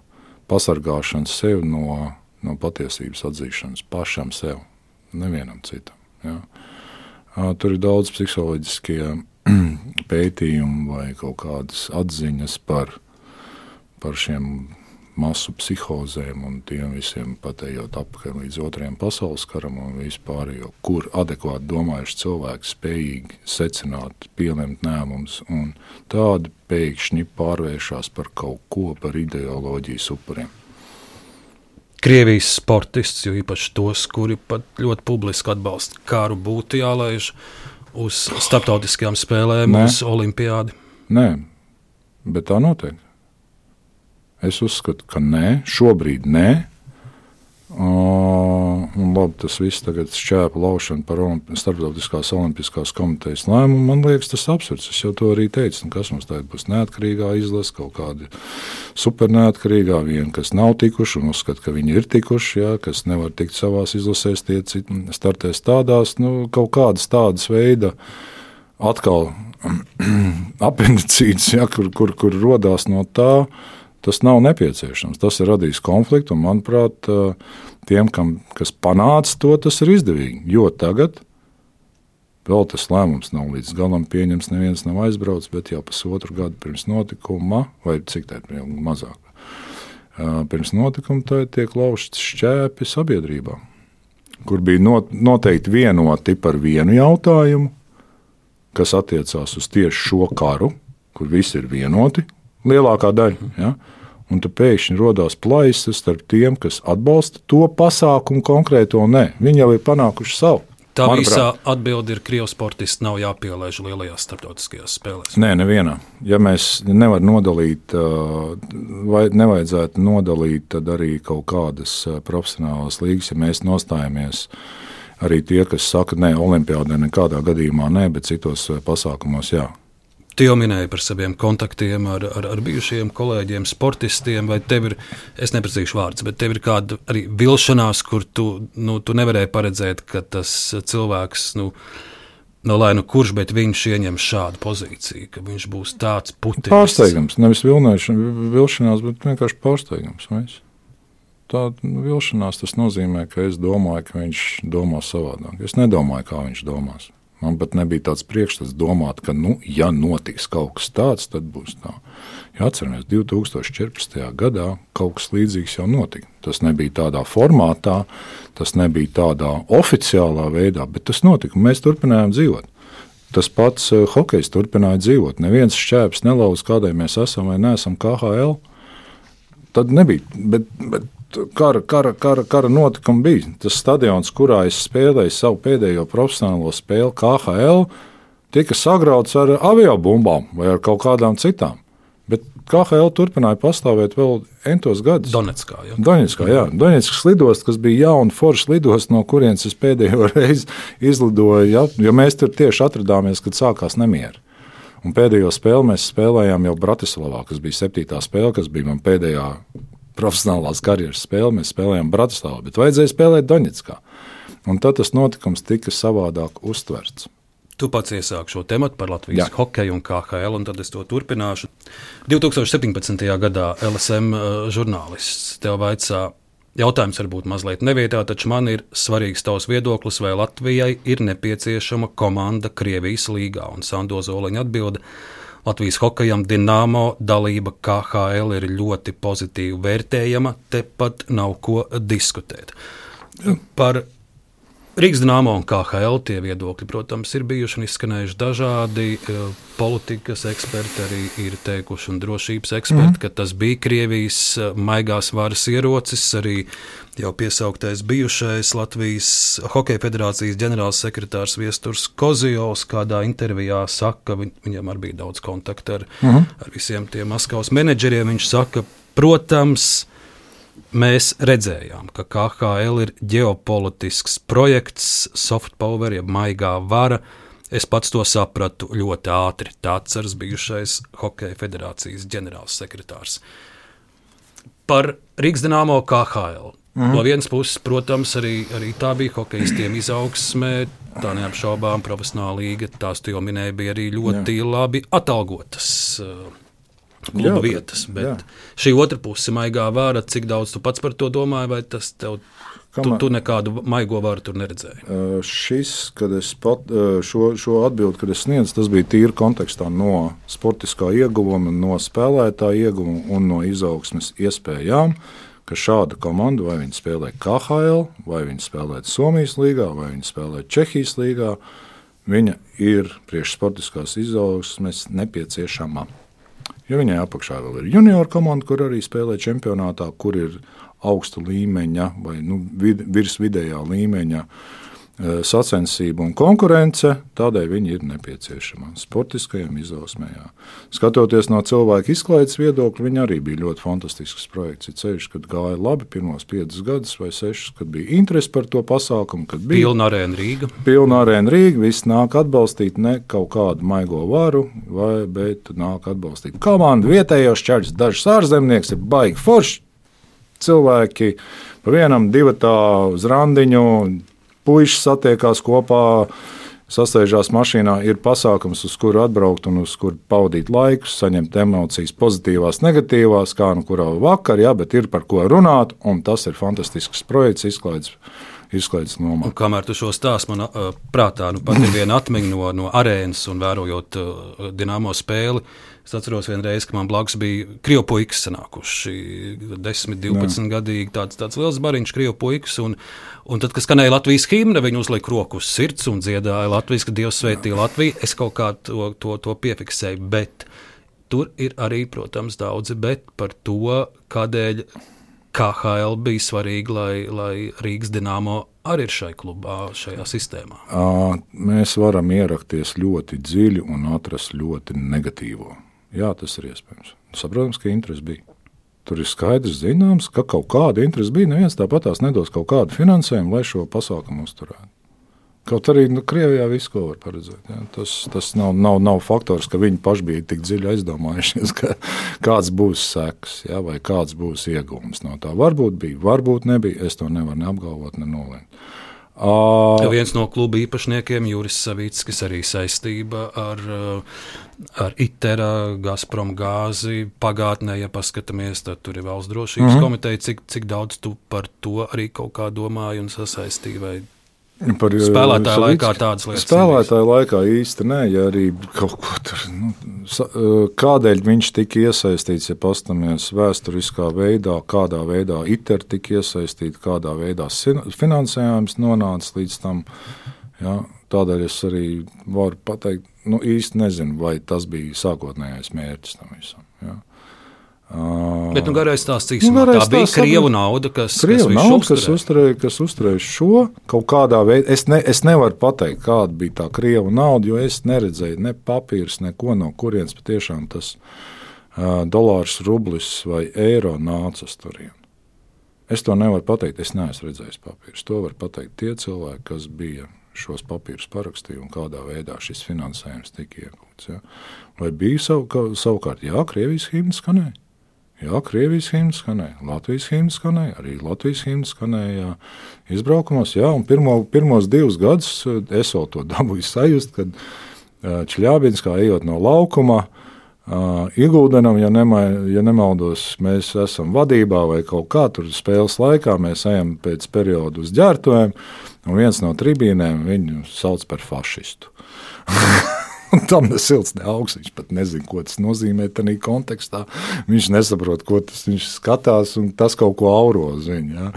S3: pasargāšana sev no, no patiesības atzīšanas pašam sev, nevienam citam. Ja? Tur ir daudz psiholoģiskie pētījumi vai kaut kādas atziņas par, par šiem masu psihozēm un tiem visiem patējot apakaļ līdz otrajam pasaules karam un vispārējo, kur adekvāti domājuši cilvēki spējīgi secināt, pieņemt lēmumus, un tādi pēkšņi pārvēršas par kaut ko, par ideoloģijas upuriem.
S2: Krievijas sportists, jo īpaši tos, kuri pat ļoti publiski atbalsta karu, būtu jālaiž uz starptautiskajām spēlēm, Nē. uz olimpiādi?
S3: Nē, bet tā notiek. Es uzskatu, ka nē, šobrīd nē. Uh, labi, tas viss tagad šķēpa laušana par starptautiskās olimpiskās komitejas lēmumu. Man liekas, tas absurds. Es jau to arī teicu. Nu, kas mums tagad būs neatkarīgā izlase, kaut kāda superneatkarīgā, viena, kas nav tikuši un uzskata, ka viņi ir tikuši, jā, kas nevar tikt savās izlasēs, tie startēs tādās, nu, kaut kādas tādas veida atkal apendicītas, ja, kur, kur, kur rodās no tā tas nav nepieciešams. Tas ir radījis konfliktu, un manuprāt, tiem, kam, kas panāca to, tas ir izdevīgi. Jo tagad vēl tas lēmums nav līdz galam pieņemts, neviens nav aizbraucis, bet jau pusotru gadu pirms notikuma, vai cik tā ir mazāk, pirms notikuma tiek laužts šķēpi sabiedrībā, kur bija noteikti vienoti par vienu jautājumu, kas attiecās uz tieši šo karu, kur visi ir vienoti, lielākā daļa. Ja? Un tad pēkšņi radās plaisas starp tiem, kas atbalsta to pasākumu konkrēto un nē. Viņi jau ir panākuši savu.
S2: Tā Manuprāt, visā atbilde ir, ka Krievijas sportists nav jāpielaiž lielajās starptautiskajās spēlēs.
S3: Nē, nevienā. Ja mēs nevaram nodalīt, vai nevajadzētu nodalīt, arī kaut kādas profesionālas līgas, ja mēs nostājamies. Arī tie, kas saka, ka Olimpijādē nekādā gadījumā nē, bet citos pasākumos jā.
S2: Tu jau minēji par saviem kontaktiem ar, ar, ar bijušiem kolēģiem, sportistiem, vai tev ir, es neprasīšu vārdus, bet tev ir kāda arī vilšanās, kur tu, nu, tu nevarēji paredzēt, ka tas cilvēks, nu, no lai nu kurš, bet viņš ieņem šādu pozīciju, ka viņš būs tāds putekļs.
S3: Pārsteigums, nevis vilšanās, bet vienkārši pārsteigums. Vais? Tā nu, vilšanās tas nozīmē, ka es domāju, ka viņš domā savādāk. Es nedomāju, kā viņš domās. Man pat nebija tāds priekšstats domāt, ka, nu, ja notiks kaut kas tāds, tad būs tā. Ja atceramies, 2014. gadā kaut kas līdzīgs jau notika. Tas nebija tādā formātā, tas nebija tādā oficiālā veidā, bet tas notika. Mēs turpinājām dzīvot. Tas pats uh, hokejs turpināja dzīvot. Neviens šķēps nelauza, kādai mēs esam vai neesam KHL. Tad nebija. Bet, bet kara, kara, kara, kara notikumi bija. Tas stadions, kurā es spēlēju savu pēdējo profesionālo spēli, KHL, tika sagrauts ar aviobumbām vai ar kaut kādām citām. Bet KHL turpināja pastāvēt vēl entos gadus.
S2: Donetskā,
S3: ja? Donetskā, jā. Donetskas lidosts, kas bija jauna forša lidosts, no kurienes es pēdējo reizi izlidoju, ja? jo mēs tur tieši atradāmies, kad sākās nemieri. Un pēdējo spēli mēs spēlējām jau Bratislavā, kas bija septītā spēle, kas bija man pēdējā profesionālās karjeras spēli. Mēs spēlējām Bratislavā, bet vajadzēja spēlēt Doņetskā. Un tad tas notikums tika savādāk uztverts.
S2: Tu pats iesāki šo tematu par Latvijas Jā. hokeju un KHL, un tad es to turpināšu. 2017. gadā LSM uh, žurnālists tev vaicā, jautājums varbūt mazliet nevietā, taču man ir svarīgs tavs viedoklis, vai Latvijai ir nepieciešama komanda Krievijas līgā. Un Sando Zoliņa atbilda, Latvijas hokejam Dienāmo dalība KHL ir ļoti pozitīvi vērtējama, te pat nav ko diskutēt. Par Rīgas dīnāmo un KHL tie viedokļi, protams, ir bijuši un izskanējuši dažādi. Eh, politikas eksperti arī ir teikuši, un drošības eksperti, mm. ka tas bija Krievijas eh, maigās varas ierocis. Arī jau piesauktais bijušais Latvijas Hokeja federācijas ģenerālsekretārs Viesturs Kozijovs kādā intervijā saka, ka viņam arī bija daudz kontaktu ar, mm. ar visiem tiem Maskavas menedžeriem. Viņš saka, protams, mēs redzējām, ka KHL ir ģeopolitisks projekts, soft power, jeb maigā vara. Es pats to sapratu ļoti ātri. Tāds ir bijušais Hokeja federācijas ģenerālsekretārs. Par Rīgas dīnāmo KHL. Mm. No vienas puses, protams, arī, arī tā bija hokeistiem izaugsmē, tā neapšaubām profesionāla līga. Tās, tu jau minēji, bija arī ļoti Jā. labi atalgotas. Uh, kluba jā, vietas. Bet jā. šī otra puse, maigā vāra, cik daudz tu pats par to domāji, vai tas tev? Kamēr, tu, tu nekādu maigo tur neredzēji.
S3: Šis, kad es pat, šo, šo atbildi, kad es sniedzu, tas bija tīri kontekstā no sportiskā ieguvuma, no spēlētāja ieguvuma un no izaugsmes iespējām. Ka šāda komanda, vai viņi spēlē KHL, vai viņi spēlē Somijas līgā, vai viņi spēlē Čehijas līgā, viņa ir priekšsportiskās izaugsmes nepieciešama. Jo viņai apakšā vēl ir junior komanda, kur arī spēlē čempionātā, kur ir augsta līmeņa vai nu, vid, virs vidējā līmeņa uh, sacensība un konkurence, tādēļ viņi ir nepieciešama sportiskajam izaugsmējā. Skatoties no cilvēka izklaides viedokļa, viņi arī bija ļoti fantastisks projekts. Ir ceļš, kad gāja labi pirmos piecus gadus vai sešus, kad bija interese par to pasākumu, kad bija
S2: pilna arēna Rīga.
S3: Pilna arēna Rīga, viss nāk atbalstīt ne kaut kādu maigo varu, vai, bet nāk atbalstīt komandu, vietējos čaļus, dažus ārzemnieks ir baigi forši cilvēki. Pa vienam, divu tā uz randiņu, puikas satiekās kopā. Sasēžās mašīnā, ir pasākums, uz kuru atbraukt un uz kuru pavadīt laiku, saņemt emocijas, pozitīvās, negatīvās, kā nu kurā vakar, jā, bet ir par ko runāt, un tas ir fantastisks projekts, izklaides izklaides nomā. Un
S2: kamēr tu šo stāstu man uh, prātā, nu pat ir viena atmiņa no, no arēnas un vērojot uh, Dienāmo spēli. Es atceros vienreiz, ka man blakus bija krievu puikas sanākuši 10, 12 gadīgi. Tāds, tāds liels bariņš, krievu puikas. Un, un tad, kad skanēja Latvijas himna, viņi uzlika roku uz sirds un dziedāja Latvijas, ka Dievs svētīja Latviju. Es kaut kā to, to, to piefiksēju. Bet tur ir arī, protams, daudzi bet par to, kādēļ KHL bija svarīgi, lai, lai Rīgas dīnāmo arī ir šai klubā, šajā sistēmā?
S3: Mēs varam ierakties ļoti dziļi un atrast ļoti negatīvo. Jā, tas ir iespējams. Saprotams, ka interesi bija. Tur ir skaidrs, zināms, ka kaut kāda interese bija. Neviens tāpatās nedos kaut kādu finansējumu, lai šo pasākumu uzturētu. Kaut arī nu, Krievijā viss, ko var paredzēt. Ja. Tas, tas nav, nav, nav faktors, ka viņi paši bija tik dziļi aizdomājušies, ka kāds būs seks ja, vai kāds būs iegūms no tā. Varbūt bija, varbūt nebija. Es to nevaru neapgalvot, ne nolēmt.
S2: Uh, viens no kluba īpašniekiem, Juris Savīts, kas arī saistība ar, ar ITERA, Gazprom gāzi pagātnē, ja paskatāmies, tad tur ir valsts drošības mhm. -huh. komiteja. Cik, cik daudz tu par to arī kaut kā domāji un sasaistīji? Vai
S3: Par
S2: spēlētāju laikā tādas lietas.
S3: Spēlētāju laikā īsti nē, ja arī kaut ko tur. Nu, kādēļ viņš tika iesaistīts, ja paskatāmies vēsturiskā veidā, kādā veidā ITER tika iesaistīta, kādā veidā finansējums nonāca līdz tam. Ja, tādēļ es arī varu pateikt, nu īsti nezinu, vai tas bija sākotnējais mērķis tam visam. Ja.
S2: Bet nu, garais stāsts īstenībā nu, tā bija krievu nauda, kas,
S3: krievu kas, nauda, kas, uzturēja, kas uzturēja šo kaut kādā veidā. Es, ne, es nevaru pateikt, kāda bija tā krievu nauda, jo es neredzēju ne papīrus, neko no kurienes patiešām tas uh, dolārs, rublis vai eiro nāca uz turieni. Es to nevaru pateikt, es neesmu redzējis papīrus. To var pateikt tie cilvēki, kas bija šos papīrus parakstīja un kādā veidā šis finansējums tika iegūts. Ja. Vai bija savu, savukārt, jā, Krievijas himnas skanēja? Jā, Krievijas himna skanēja, Latvijas himna skanēja, arī Latvijas himna skanēja izbraukumos. Jā, un pirmo, pirmos divus gadus eh, es vēl to dabūju sajust, kad eh, Čļābins kā ejot no laukuma. Uh, Ieguldinam, ja, nema, ja nemaldos, mēs esam vadībā vai kaut kā tur spēles laikā. Mēs ejam pēc perioda uz ģērbtuvēm, un viens no tribīnēm viņu sauc par fašistu. tam ne silts, ne augsts. Viņš pat nezina, ko tas nozīmē tādā kontekstā. Viņš nesaprot, ko tas viņš skatās, un tas kaut ko auro uz viņu. Ja?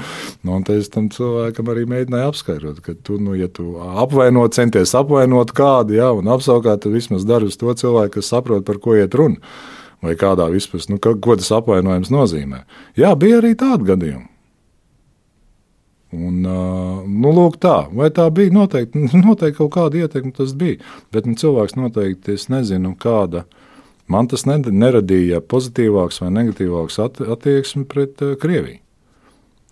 S3: Nu, es tam cilvēkam arī mēģināju apskaidrot, ka tu, nu, ja tu apvainot, centies apvainot kādu, ja, un apsaukāt, tad vismaz dari uz to cilvēku, kas saprot, par ko iet runa. Vai kādā vispār, nu, ka, ko tas apvainojums nozīmē. Jā, bija arī tādi gadījumi. Un, nu, lūk, tā. Vai tā bija? Noteikti, noteikti kaut kāda ietekme tas bija. Bet nu, cilvēks noteikti, es nezinu, kāda. Man tas neradīja pozitīvāks vai negatīvāks attieksmi pret uh, Krieviju.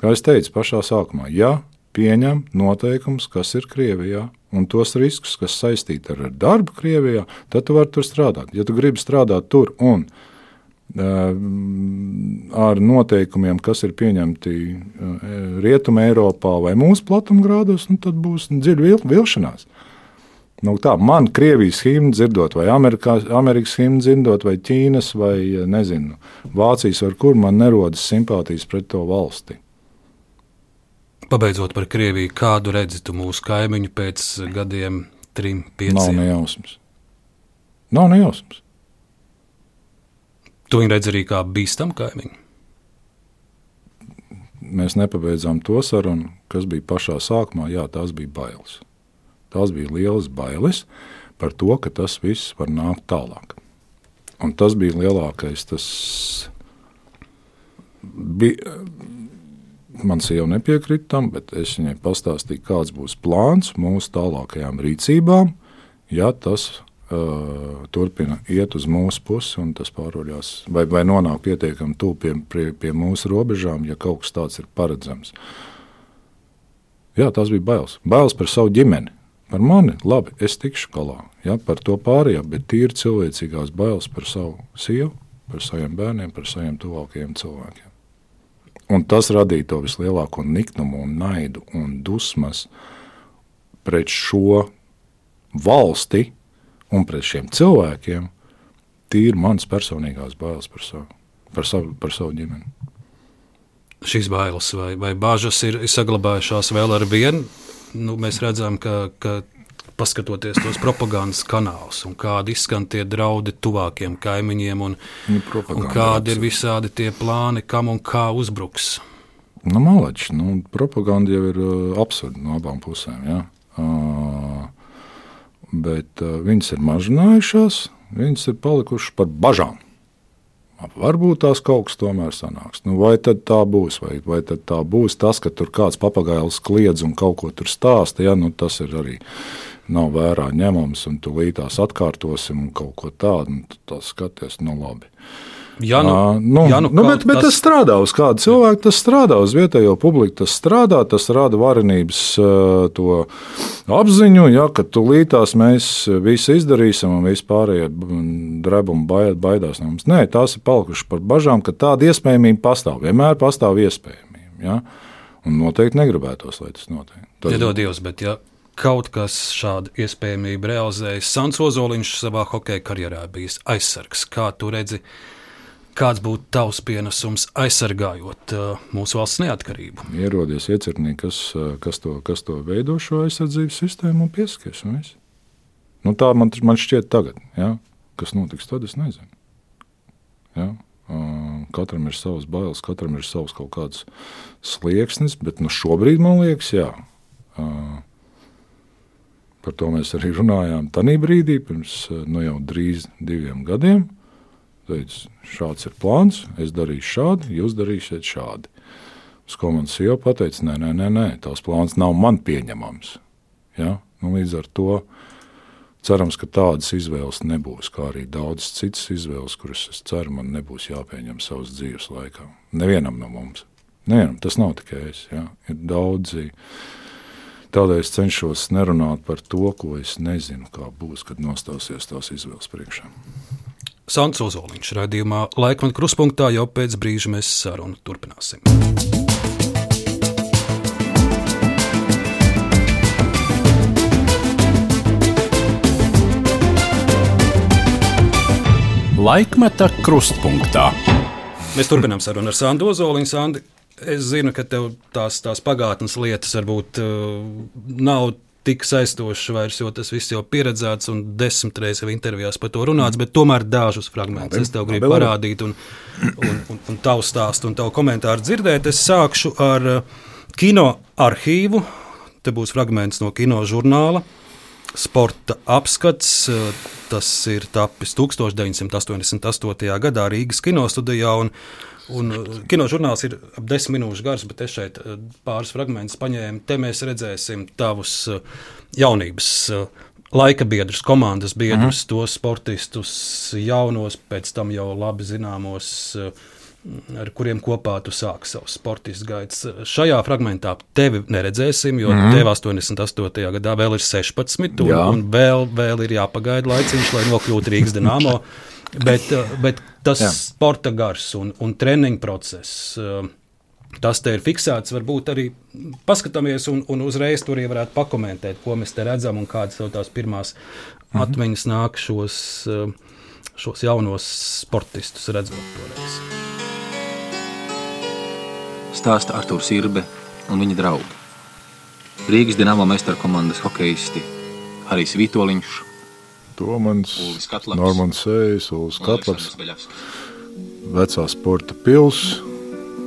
S3: Kā jau teicu, pašā sākumā, ja pieņem noteikumus, kas ir Krievijā, un tos riskus, kas saistīti ar darbu Krievijā, tad tu vari tur strādāt. Ja tu gribi strādāt tur un uh, ar noteikumiem, kas ir pieņemti Rietumē, Eiropā vai mūsu platumgrādos, nu, tad būs dziļa vil, vilšanās. Nu, tā, man Krievijas himnu dzirdot, vai Amerikā, Amerikas himnu dzirdot, vai Ķīnas, vai nezinu, Vācijas, ar kur man nerodas simpātijas pret to valsti.
S2: Pabeidzot par Krieviju, kādu redzi tu mūsu kaimiņu pēc gadiem, trim, pieciem?
S3: Nav nejausmas. Nav nejausmas.
S2: Tu viņu redz arī kā bīstamu kaimiņu.
S3: Mēs nepabeidzām to sarunu, kas bija pašā sākumā. Jā, tās bija bailes. Tās bija lielas bailes par to, ka tas viss var nākt tālāk. Un tas bija lielākais. Tas bija, man sieva nepiekrita tam, bet es viņai pastāstīju, kāds būs plāns mūsu tālākajām rīcībām, ja tas uh, turpina iet uz mūsu pusi un tas pāroļās, vai, vai nonāk pietiekami tuvu pie, pie, pie mūsu robežām, ja kaut kas tāds ir paredzams. Jā, tas bija bailes. Bailes par savu ģimeni. Par mani, labi, es tikšu galā. Ja, par to pārējo, bet tīri cilvēcīgās bailes par savu sievu, par saviem bērniem, par saviem tuvākajiem cilvēkiem. Un tas radīja to vislielāko niknumu, un naidu un dusmas pret šo valsti, un pret šiem cilvēkiem tīri manas personīgās bailes par savu, par savu, par savu ģimeni.
S2: Šīs bailes vai, vai bāžas ir saglabājušās vēl ar vienu. Nu, mēs redzam, ka, ka paskatoties tos propagandas kanālus, un kādi izskan tie draudi tuvākiem kaimiņiem, un, nu, un kādi ir visādi tie plāni, kam un kā uzbruks.
S3: Nu, malači, nu, propaganda jau ir uh, absurda no abām pusēm. Ja? Uh, bet uh, viņas ir mazinājušās, viņas ir palikušas par bažām. Varbūt tās kaut kas tomēr sanāks. Nu, vai tad tā būs, vai, vai tad tā būs tas, ka tur kāds papagailis kliedz un kaut ko tur stāsta. Ja? Nu, tas ir arī nav vērā ņemams, un tu līdās atkārtosim un kaut ko tādu. Nu, tas skaties, nu labi.
S2: Ja nu,
S3: à, nu, ja nu, nu, bet, bet tas... tas strādā uz kādu cilvēku, tas strādā uz vietējo publiku, tas strādā, tas rada varenības uh, apziņu, ja, ka tūlītās mēs visu izdarīsim un vispārējie dreb un baidās no mums. Nē, tās ir palikušas par bažām, ka tāda iespējamība pastāv. Vienmēr pastāv iespējamība. Ja, un noteikti negribētos, lai tas notiek. Tas...
S2: Iedod Dievs, bet ja kaut kas šādu iespējamību realizējas, Sans Ozoliņš savā hokeja karjerā bijis aizsargs. Kā tu redzi? Kāds būtu tavs pienesums aizsargājot uh, mūsu valsts neatkarību?
S3: Ierodies iecirknī, kas, uh, kas, to, kas to veido šo aizsardzības sistēmu un pieskaties. Un nu, tā man, man šķiet tagad. Ja? Kas notiks tad, es nezinu. Ja? Uh, katram ir savs bailes, katram ir savs kaut kāds slieksnis, bet nu, šobrīd man liekas, jā. Uh, par to mēs arī runājām tajā brīdī, pirms uh, nu, jau drīz diviem gadiem. Teicu, šāds ir plāns, es darīšu šādi, jūs darīsiet šādi. Uz ko man sieva pateica, nē, nē, nē, nē tās plāns nav man pieņemams. Ja? Nu, līdz ar to cerams, ka tādas izvēles nebūs, kā arī daudzas citas izvēles, kuras es ceru, man nebūs jāpieņem savas dzīves laikā. Nevienam no mums. Nevienam, tas nav tikai es. Ja? Ir daudzi. Tādēļ es cenšos nerunāt par to, ko es nezinu, kā būs, kad nostāsies tās izvēles priekšā.
S2: Sants Ozoliņš raidījumā Laikmeta kruspunktā jau pēc brīža mēs sarunu turpināsim.
S1: Laikmeta krustpunktā.
S2: Mēs turpinām sarunu ar Sandu Ozoliņu. Sandi, es zinu, ka tev tās, tās pagātnes lietas varbūt uh, nav tik saistošs vairs, jo tas viss jau pieredzēts un desmit reizes jau intervijās par to runāts, bet tomēr dažus fragmentus es tev gribu parādīt un, un, un, un tavu stāstu un tavu komentāru dzirdēt. Es sākšu ar uh, kino arhīvu. Te būs fragments no kino žurnāla. Sporta apskats. Uh, tas ir tapis 1988. gadā Rīgas kinostudijā. Uh, kinožurnāls ir ap desmit minūšu gars, bet es šeit uh, pāris fragmentus paņēmu. Te mēs redzēsim tavus uh, jaunības laika biedrus, komandas biedrus, mm. tos sportistus, jaunos, pēc tam jau labi zināmos, ar kuriem kopā tu sāki savus sportistu gaitas. Šajā fragmentā tevi neredzēsim, jo mm. tev 88. gadā vēl ir 16, un, Jā. un vēl, vēl ir jāpagaida laiciņš, lai nokļūtu Rīgas dīnāmo. Bet, eh, bet tas Jā. sporta gars un, un treniņa process. Eh, tas te ir fiksēts. Varbūt arī paskatāmies un, un uzreiz tur arī varētu pakomentēt, ko mēs te redzam un kādas jau tās pirmās mhm. atmiņas nāk šos, eh, šos jaunos sportistus redzot toreiz.
S5: Stāsta Arthurs Irbe un viņa draugi. Rīgas dīnāmo meistaru komandas hokeisti Harijs Vitoļņš,
S3: Tomans, Normans Sējs, Ulas Katlaps, vecā sporta pils,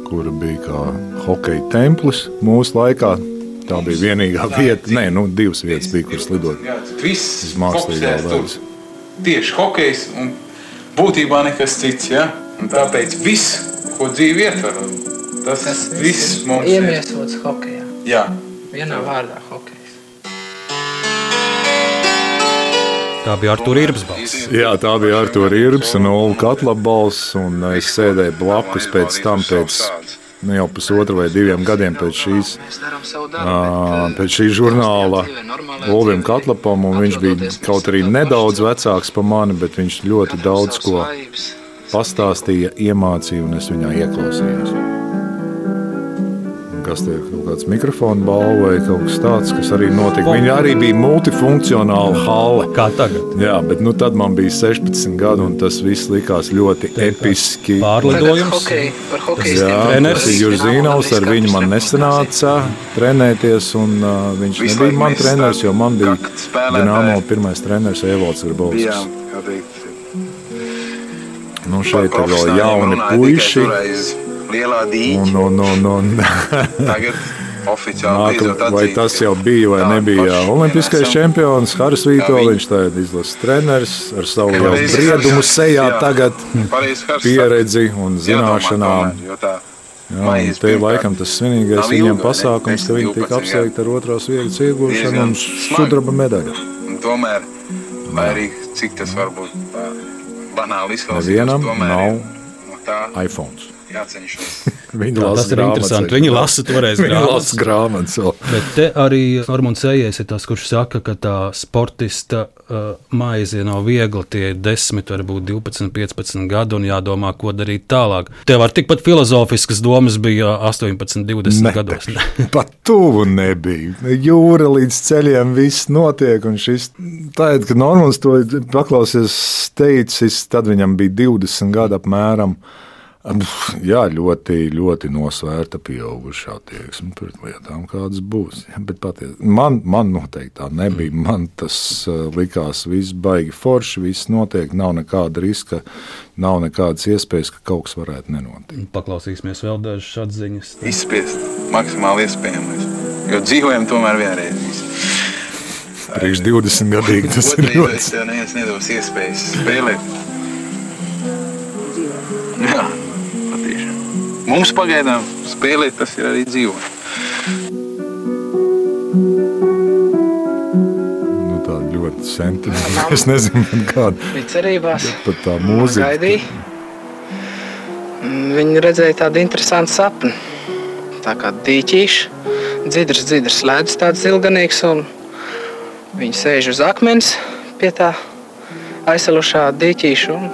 S3: kura bija kā hokeja templis mūsu laikā. Tā bija vienīgā vieta, nē, nu, divas vietas bija, kuras lidot.
S6: Viss mākslīgā veidā. Tieši hokejs un būtībā nekas cits, ja? Un tāpēc viss, ko dzīve ietver, tas, tas viss mums
S7: ir. Iemiesots hokejā.
S6: Jā.
S7: Vienā vārdā hokejā.
S2: Tā bija Artur Irbs balss.
S3: Jā, tā bija Artur Irbs un Olu Katla balss. Un es sēdēju blakus pēc tam, pēc nu, jau pusotra vai diviem gadiem pēc šīs, pēc šī žurnāla Olim Katlapam. Viņš bija kaut arī nedaudz vecāks par mani, bet viņš ļoti daudz ko pastāstīja, iemācīja un es viņā ieklausījos kas tie ir kaut kāds mikrofona balva vai kaut kas tāds, kas arī notika. Viņa arī bija multifunkcionāla hale.
S2: Kā tagad?
S3: Jā, bet nu, tad man bija 16 gadi, un tas viss likās ļoti episki.
S2: Pārlidojums.
S7: Par hokeju.
S3: Jā, treneris ir Jurzīnovs, ar viņu man nesanāca trenēties, un uh, viņš Visu nebija man treneris, jo man bija Dinamo pirmais treneris Evalds Grabovskis. Nu, šeit ir vēl jauni puiši lielā dīķa. Un, un, un, un. Tagad oficiāli Nāk, vai tas jau bija vai nebija olimpiskais čempions Haris Vitoļņš, tagad izlases treneris ar savu jau briedumu sejā tagad. Pieredzi un zināšanām. Jā, te ir laikam tas svinīgais viņiem pasākums, ka viņi tika apsveikti ar otrās vietas iegūšanu un sudraba medaļu.
S6: Tomēr, lai arī cik tas varbūt banāli izklausās,
S3: nevienam nav iPhones
S6: jācenšas.
S3: Viņi lasa
S2: tas ir interesanti. Viņi lasa toreiz
S3: Viņi lasa grāmatas.
S2: Bet te arī Normons Ejies ir tas, kurš saka, ka tā sportista uh, maize nav viegla. Tie ir 10, varbūt 12, 15 gadi un jādomā, ko darīt tālāk. Tev var tikpat filozofiskas domas bija 18, 20 ne, gados.
S3: Pat tuvu nebija. Jūra līdz ceļiem viss notiek. Un šis, tā, kad Normons to paklausies teicis, tad viņam bija 20 gadi apmēram. Jā, ļoti, ļoti nosvērta pieauguša attieksme pret lietām, kādas būs. Ja, bet paties, man, man noteikti tā nebija. Man tas likās viss baigi forši, viss notiek, nav nekāda riska, nav nekādas iespējas, ka kaut kas varētu nenotikt.
S2: Paklausīsimies vēl dažas atziņas.
S6: Izspiest maksimāli iespējamais, jo dzīvojam tomēr vienreiz.
S3: Priekš 20 gadīgi tas ir ļoti.
S6: Tas tev neviens nedos iespējas spēlēt. Mums pagaidām spēlēt, tas ir arī dzīvot.
S3: Nu, tā ļoti sentimentāli. Es nezinu, kāda
S7: ir cerībās.
S3: Pat tā mūzika.
S7: Gaidīja. Viņi redzēja tādu interesantu sapni. Tā kā dīķīši, dzidrs, dzidrs ledus tāds ilganīgs, un viņi sēž uz akmens pie tā aizsalušā dīķīša, un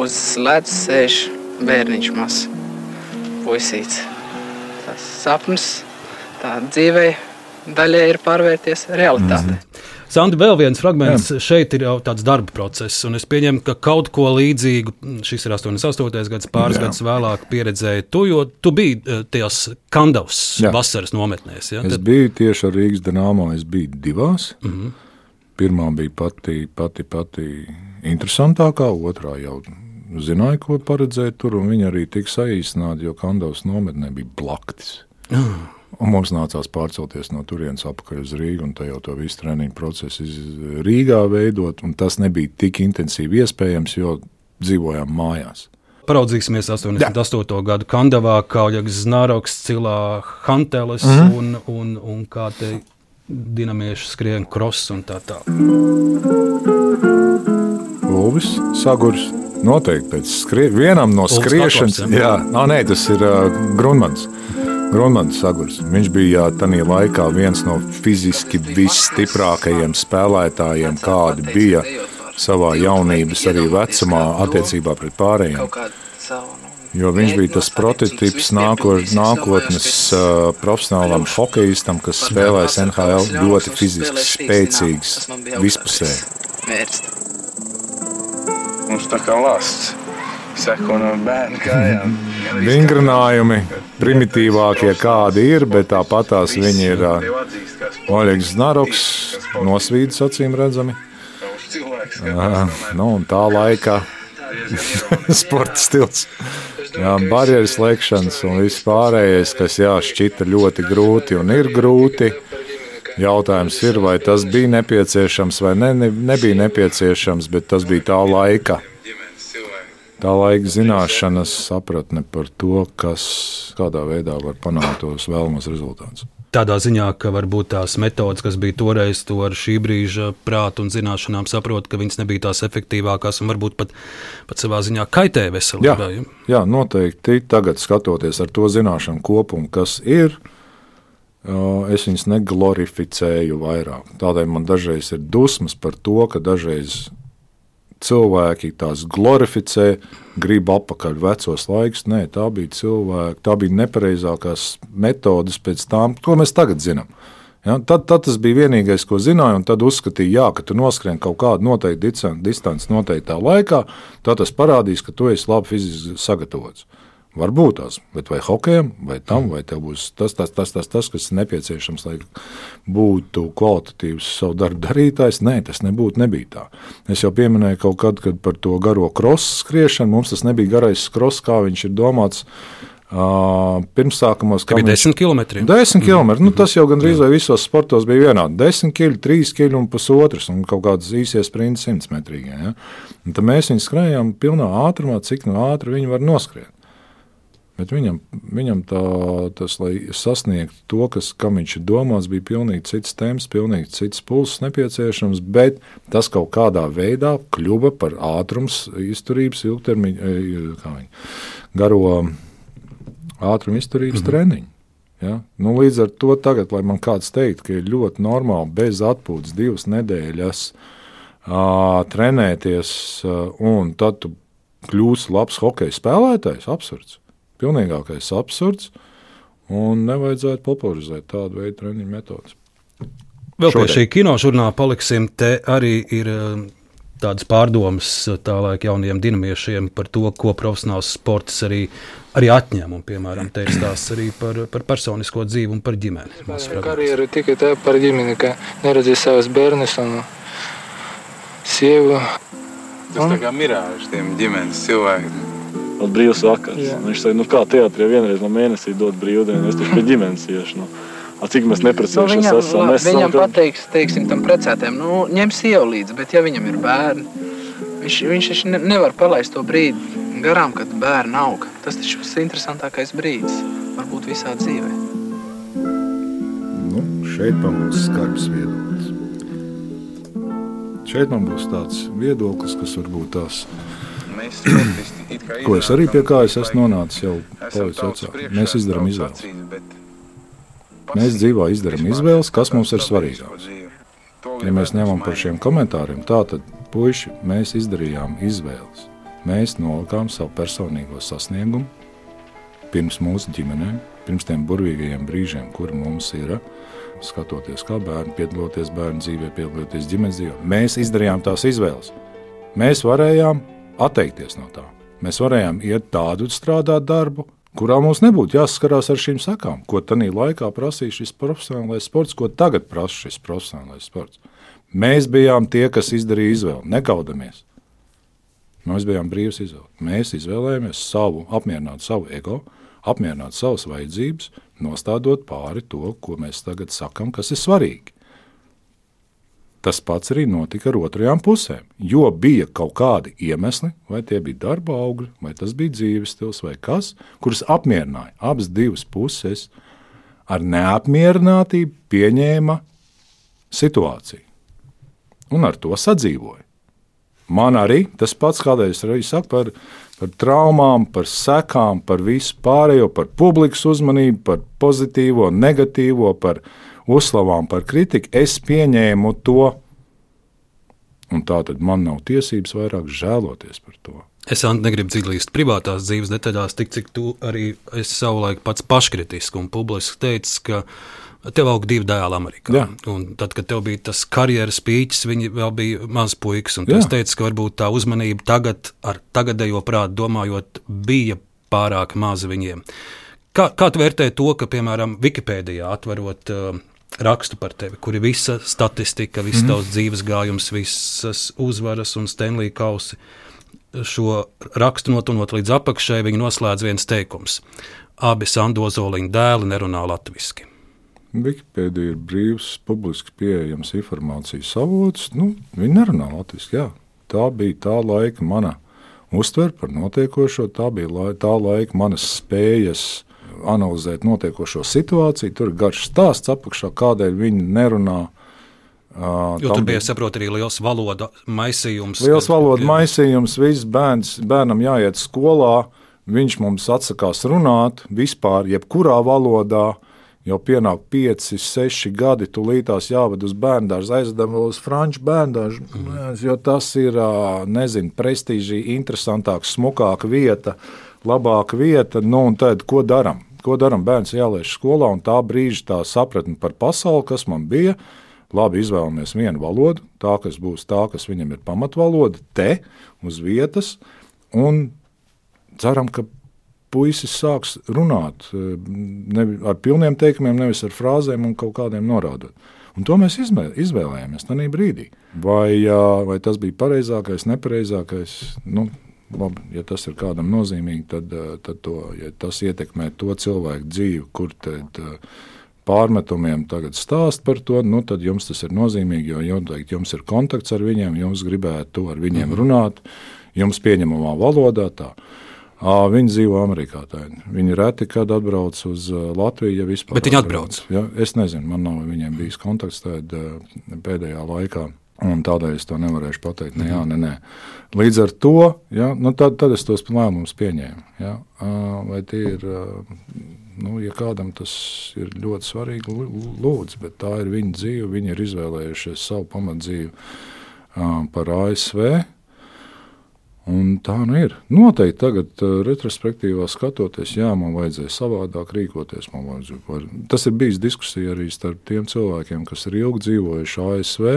S7: uz ledus sēž bērniņš mazs puisīts. Tas sapnis, tā dzīvē daļai ir pārvērties realitāte. Mm -hmm.
S2: Sandi, vēl viens fragments. Jā. Šeit ir jau tāds darba process, un es pieņemu, ka kaut ko līdzīgu, šis ir 88. gads, pāris Jā. gadus vēlāk pieredzēji tu, jo tu biji eh, tajās Kandavas Jā. vasaras nometnēs. Ja?
S3: Es Tad... biju tieši ar Rīgas Dienāmo, es biju divās. Mm -hmm. Pirmā bija pati, pati, pati interesantākā, otrā jau zināja, ko paredzēt tur, un viņa arī tika saīsināta, jo Kandavas nometnē bija blaktis. Mm. Un mums nācās pārcelties no turienes atpakaļ uz Rīgu, un jau to visu treniņu procesu Rīgā veidot. Tas nebija tik intensīvi iespējams, jo dzīvojām mājās.
S2: Paraudzīsimies 88. Jā. gadu Kandavā, Kauļaks, Znāroks, Cilā, Hantelis mm -hmm. un, un, un kā te dinamieši skrien kross un tā tālāk.
S3: Ulvis Sagurs. Noteikti pēc skrie... vienam no Ulvis skriešanas. Kaklavs, jā, jā. Nē, tas ir uh, Grunmans. Grunmans Sagurs. Viņš bija tajā laikā viens no fiziski visstiprākajiem spēlētājiem, kādi bija savā jaunības arī vecumā attiecībā pret pārējiem. Jo viņš bija tas prototyps nāko, nākotnes uh, profesionālam hokeistam, kas spēlēs NHL ļoti fiziski spēcīgs, vispusēji.
S6: Mums tā kā lāsts seko no bērnu kājām.
S3: Vingrinājumi primitīvākie, kādi ir, bet tāpatās viņi ir Oļegs Znaroks, nosvīdis acīm redzami. Nu, tā laika sporta stils. Jā, barjeras slēgšanas un viss pārējais, kas jā, šķita ļoti grūti un ir grūti. Jautājums ir, vai tas bija nepieciešams vai ne, ne, nebija nepieciešams, bet tas bija tā laika tā laika zināšanas, sapratne par to, kas kādā veidā var panākt tos vēlamos rezultātus.
S2: Tādā ziņā, ka varbūt tās metodes, kas bija toreiz, to ar šī brīža prātu un zināšanām saprot, ka viņas nebija tās efektīvākās un varbūt pat, pat savā ziņā kaitē veselībai.
S3: Jā, jā, noteikti. Tagad skatoties ar to zināšanu kopumu, kas ir, es viņas neglorificēju vairāk. Tādēļ man dažreiz ir dusmas par to, ka dažreiz cilvēki tās glorificē, grib atpakaļ vecos laikus. Nē, tā bija cilvēki, tā bija nepareizākās metodes pēc tām, ko mēs tagad zinām. Ja, tad, tad tas bija vienīgais, ko zināju, un tad uzskatīju, jā, ka tu noskrien kaut kādu noteiktu distanci noteiktā laikā, tad tas parādīs, ka tu esi labi fiziski sagatavots. Varbūt tās, bet vai hokejam, vai tam, vai tev būs tas, tas, tas, tas, tas kas ir nepieciešams, lai būtu kvalitatīvs savu darbu darītājs. Nē, tas nebūtu nebija tā. Es jau pieminēju kaut kad, kad par to garo krosu skriešanu. Mums tas nebija garais kross, kā viņš ir domāts. Uh, Pirmsākumos
S2: bija 10 km.
S3: 10 km. Nu, tas jau gandrīz vai visos sportos bija vienādi. 10 km, 3 km un pusotrs, un kaut kādas īsies sprints 100 metrīgā. Ja? Un tad mēs viņu skrējām pilnā ātrumā, cik no ātri viņi var noskriet. Bet viņam, viņam tā, tas, lai sasniegtu to, kas, kam viņš ir domāts, bija pilnīgi cits temps, pilnīgi cits pulss nepieciešams, bet tas kaut kādā veidā kļuva par ātrums, izturības, ilgtermiņa, e, garo ātruma izturības mm -hmm. treniņu. Ja? Nu, līdz ar to tagad, lai man kāds teikt, ka ir ļoti normāli bez atpūtas divas nedēļas uh, trenēties, uh, un tad tu kļūsi labs hokeja spēlētājs, absurds pilnīgākais absurds. Un nevajadzētu popularizēt tādu veidu treniņu metodas.
S2: Vēl pie šī kinožurnāla paliksim. Te arī ir um, tādas pārdomas tālāk jauniem dinamiešiem par to, ko profesionāls sports arī, arī atņem. Un, piemēram, te ir stāsts arī par, par personisko dzīvi un par ģimeni.
S7: Karjeru tikai tā par ģimeni, ka neredzēju savus bērnus un sievu.
S6: Tas un... tā kā mirāžs tiem ģimenes cilvēkiem
S8: Ot, brīvs vakars. Jā. Viņš saka, nu kā teātrī vienreiz no mēnesī dod brīvdienu, es taču pie ģimenes iešu. Nu. A, cik mēs neprecējamies? Nu, viņam esam,
S7: mēs viņam esam, pateiks, teiksim, tam precētēm, nu, ņem sievu līdzi, bet ja viņam ir bērni, viņš, viņš taču ne, nevar palaist to brīdi garām, kad bērni aug. Tas taču ir interesantākais brīdis, varbūt visā dzīvē.
S3: Nu, šeit pamūs skarbs viedoklis. Šeit man būs tāds viedoklis, kas varbūt tās mēs Ko es arī pie kā es esmu nonācis jau palicis vecāk. Mēs izdarām izvēles. Mēs dzīvā izdarām izvēles, kas mums ir svarīgāks. Ja mēs ņemam par šiem komentāriem, tā tad, puiši, mēs izdarījām izvēles. Mēs nolikām savu personīgo sasniegumu pirms mūsu ģimenēm, pirms tiem burvīgajiem brīžiem, kur mums ir. skatoties, kā bērni piedaloties bērnu dzīvē, piedaloties ģimenes dzīvē. Mēs izdarījām tās izvēles. Mēs varējām atteikties no tā. Mēs varējām iet tādu strādāt darbu, kurā mums nebūtu jāsaskarās ar šīm sakām, ko tajā laikā prasīja šis profesionālais sports, ko tagad prasa šis profesionālais sports. Mēs bijām tie, kas izdarīja izvēli, nekaudamies. Mēs bijām brīvs izvēle. Mēs izvēlējāmies savu, apmierināt savu ego, apmierināt savas vajadzības, nostādot pāri to, ko mēs tagad sakām, kas ir svarīgi. Tas pats arī notika ar otrajām pusēm. Jo bija kaut kādi iemesli, vai tie bija darba augļi, vai tas bija dzīves stils, vai kas, kurus apmierināja abas divas puses, ar neapmierinātību pieņēma situāciju un ar to sadzīvoja. Man arī tas pats, kādreiz arī saku par, par traumām, par sekām, par visu pārējo, par publikas uzmanību, par pozitīvo, negatīvo, par uzslavām, par kritiku. Es pieņēmu to, un tā tad man nav tiesības vairāk žēloties par to.
S2: Es negribu dziļāk privātās dzīves detaļās, tik cik tu arī esi savulaik pats paškritiski un publiski teicis, ka Tev aug divi dēli Amerikā. Jā. Un tad, kad tev bija tas karjeras pīķis, viņi vēl bija mazs puikas. Es teicu, ka varbūt tā uzmanība tagad, ar tagadējo prātu domājot, bija pārāk maza viņiem. Kā, kā tu vērtē to, ka, piemēram, Wikipēdijā atverot uh, rakstu par tevi, kur ir visa statistika, viss mm. tavs dzīves gājums, visas uzvaras un Stanley kausi? Šo rakstu notunot līdz apakšai, viņi noslēdz viens teikums. Abi Sandozoliņa dēli nerunā latviešu.
S3: Wikipēdija ir brīvs, publiski pieejams informācijas avots. Nu, viņi nerunā latviešu. Tā bija tā laika mana uztvere par notiekošo, tā bija lai, tā laika manas spējas analizēt notiekošo situāciju. Tur ir garš stāsts apakšā, kādēļ viņi nerunā.
S2: Uh, jo tur bija, saprot, arī liels valoda maisījums.
S3: Liels valoda maisījums, viss bērns, bērnam jāiet skolā, viņš mums atsakās runāt vispār, jebkurā valodā. Jau pienāk 5, 6 gadi, tūlītās jāved uz bērnu aizvedam vēl uz franču bērnu mm. jo tas ir, nezinu, prestižīgi, interesantāka, smukāka vieta, labāka vieta. Nu, un tad, ko darām? Ko darām? Bērns jāliek skolā, un tā brīža tā sapratne par pasauli, kas man bija. Labi, izvēlamies vienu valodu, tā kas būs tā, kas viņam ir pamatvaloda, te uz vietas, un ceram, ka puisis sāks runāt eh, nevi, ar pilniem teikumiem, nevis ar frāzēm un kaut kādiem norādot. Un to mēs izvēlējāmies tajā brīdī. Vai, vai tas bija pareizākais, nepareizākais? Nu, labi, ja tas ir kādam nozīmīgi, tad, eh, tad to, ja tas ietekmē to cilvēku dzīvi, kur tad, pārmetumiem tagad stāst par to, nu, tad jums tas ir nozīmīgi, jo noteikti jums ir kontakts ar viņiem, jums gribētu ar viņiem mhm. runāt, jums pieņemamā valodā. Tā. Viņi dzīvo Amerikā. Tā. Viņi reti kad atbrauc uz Latviju. Ja vispār,
S2: Bet viņi atbrauc.
S3: Ja, es nezinu, man nav viņiem bijis kontakts tādā pēdējā laikā. Un tādēļ es to nevarēšu pateikt. Ne, jā, ne, ne. Līdz ar to ja, nu tad, tad es tos lēmumus pieņēmu. Ja. Vai tie ir, nu, ja kādam tas ir ļoti svarīgi, lūdzu, bet tā ir viņa dzīve. Viņi ir izvēlējušies savu pamatdzīvi par ASV Un tā nu ir. Noteikti tagad, retrospektīvā skatoties, jā, man vajadzēja savādāk rīkoties. Tas ir bijis diskusija arī starp tiem cilvēkiem, kas ir ilgi dzīvojuši ASV,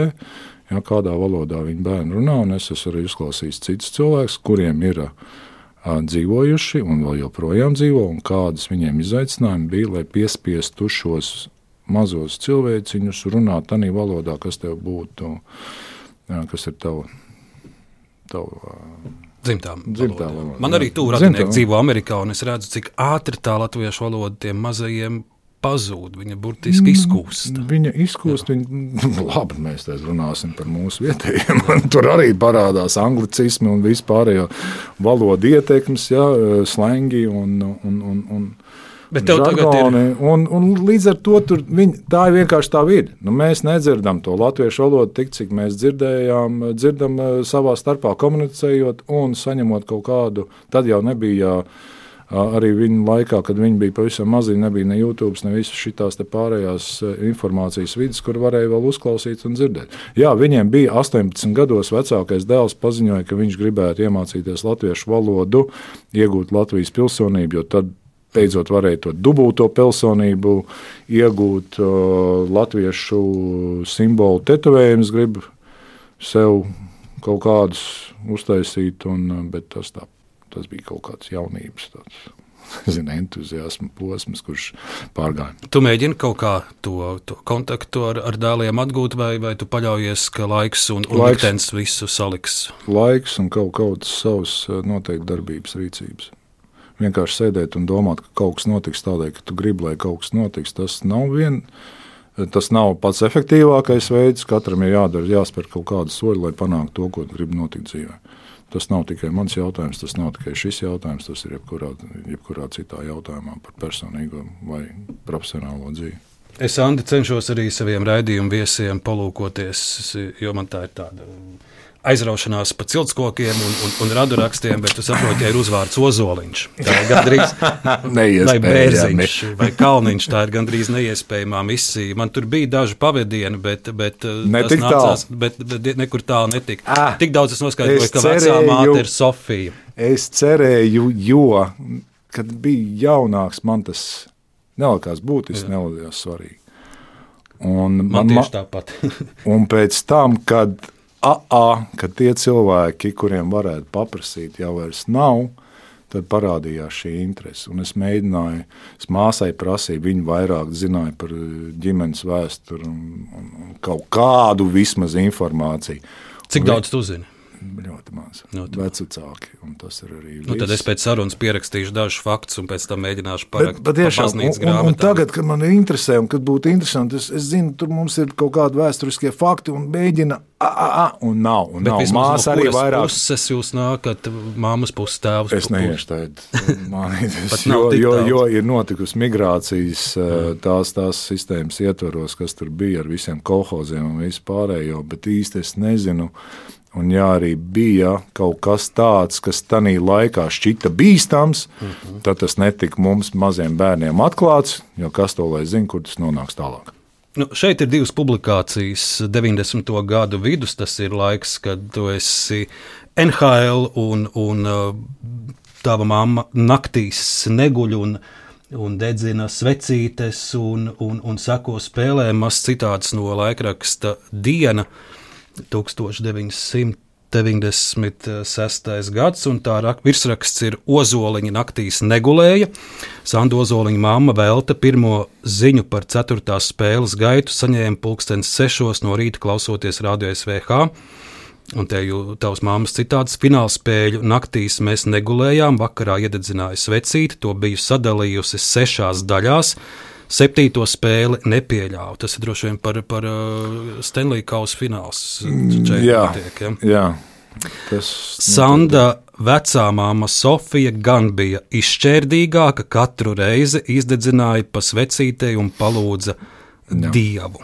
S3: jā, kādā valodā viņi bērni runā. Es esmu arī uzklausījis citus cilvēkus, kuriem ir uh, dzīvojuši un vēl joprojām dzīvo, un kādas viņiem izaicinājumi bija, lai piespiestu šos mazos cilvēciņus runāt tādā valodā, kas tev būtu, jā, kas ir tavs tavu
S2: dzimtā valodā. valoda. Man arī tur radinieki dzīvo Amerikā, un es redzu, cik ātri tā latviešu valoda tiem mazajiem pazūd. Viņa burtiski mm, izkūst.
S3: Viņa izkūst, viņa, labi, mēs te runāsim par mūsu vietējiem. Tur arī parādās anglicismi un vispārējo valodu ietekmes, ja, slengi un, un, un, un Bet tev žargoni, tagad ir. Un, un līdz ar to viņi, tā ir vienkārši tā vide. Nu, mēs nedzirdam to latviešu valodu tik, cik mēs dzirdējām, dzirdam eh, savā starpā komunicējot un saņemot kaut kādu. Tad jau nebija arī viņa laikā, kad viņi bija pavisam mazi, nebija ne YouTube, ne visas šīs pārējās eh, informācijas vidas, kur varēja vēl uzklausīt un dzirdēt. Jā, viņiem bija 18 gados vecākais dēls, paziņoja, ka viņš gribētu iemācīties latviešu valodu, iegūt Latvijas pilsonību, jo tad beidzot varēja to dubulto pilsonību iegūt, latviešu simbolu tetovējumus, gribu sev kaut kādus uztaisīt, un, bet tas, tā, tas bija kaut kāds jaunības. Tāds zina, entuziasma posms, kurš pārgāja.
S2: Tu mēģini kaut kā to, to kontaktu ar, ar dēliem atgūt, vai, vai tu paļaujies, ka laiks un, liktenis visu saliks?
S3: Laiks un kaut kādas savas noteikti darbības rīcības vienkārši sēdēt un domāt, ka kaut kas notiks tādēļ, ka tu gribi, lai kaut kas notiks. Tas nav viens. Tas nav pats efektīvākais veids. Katram ir jādara, jāspēr kaut kāda soļa, lai panāktu to, ko grib notikt dzīvē. Tas nav tikai mans jautājums, tas nav tikai šis jautājums, tas ir jebkurā, jebkurā citā jautājumā par personīgo vai profesionālo dzīvi.
S2: Es Andi, cenšos arī saviem raidījumu viesiem palūkoties, jo man tā ir tāda aizraušanās pa ciltskokiem un, un, un radurakstiem, bet tu saproti, ja ir uzvārds Ozoliņš. Tā ir gandrīz vai Bērziņš vai Kalniņš. Tā ir gandrīz neiespējamā misija. Man tur bija daži pavadieni, bet, bet,
S3: uh, nācās,
S2: bet, bet nekur tālu netika. Ah, Tik daudz es noskaidroju, es ka vecā māte ir Sofija.
S3: Es cerēju, jo, kad biju jaunāks, man tas nelikās būtiski, nelikās svarīgi.
S2: Un man, man tieši tāpat.
S3: un pēc tam, kad AA, ka tie cilvēki, kuriem varētu paprasīt, jau vairs nav, tad parādījās šī interese. Un es mēģināju, es māsai prasīju, viņa vairāk zināja par ģimenes vēsturi un, un, un kaut kādu vismaz informāciju.
S2: Cik un daudz tu zini?
S3: Ļoti maz. No, Vecāki. Tas ir arī.
S2: Nu, tad es pēc sarunas pierakstīšu dažus faktus, un pēc tam mēģināšu parakstīt. Bet,
S3: bet tiešām, un, un, un tagad, kad man ir interesē, un kad būtu interesanti, es, es zinu, tur mums ir kaut kādi vēsturiskie fakti, un mēģina, a, a, a, un nav. Un bet nav. Māsa
S2: no arī vairāk. Puses jūs nākat, māmas puses tēvs.
S3: Es neiešu tādu mānīties, jo, jo, jo ir notikusi migrācijas tās, tās sistēmas ietvaros, kas tur bija ar visiem kolhoziem un visu pārējo, bet īsti es nezinu. Un, ja arī bija kaut kas tāds, kas tajā laikā šķita bīstams, mm -hmm. tad tas netika mums, maziem bērniem, atklāts. Jo kas to lai zina, kur tas nonāks tālāk.
S2: Nu, šeit ir divas publikācijas. 90. gadu vidus tas ir laiks, kad tu esi NHL un, un uh, tava mamma naktīs neguļ un, un dedzina svecītes un, un, un sako spēlēm. Maz citāts no laikraksta Diena. 1996. gads, un tā virsraksts ir Ozoliņa naktīs negulēja. Sanda Ozoliņa mamma Velta pirmo ziņu par 4. spēles gaitu saņēma pulkstenis 6 no rīta klausoties Radio SVH. Un te jau tavs māmas citāts finālspēļu naktīs mēs negulējām, vakarā iededzināja svecīti, to biju sadalījusi sešās daļās septīto spēli nepieļāva. Tas ir droši vien par, par uh, Stanley Kausa fināls.
S3: Mm, jā, notiek, ja? jā. Tas
S2: Sanda vecā māma Sofija gan bija izšķērdīgāka, katru reizi izdedzināja pa svecītei un palūdza jā. dievu.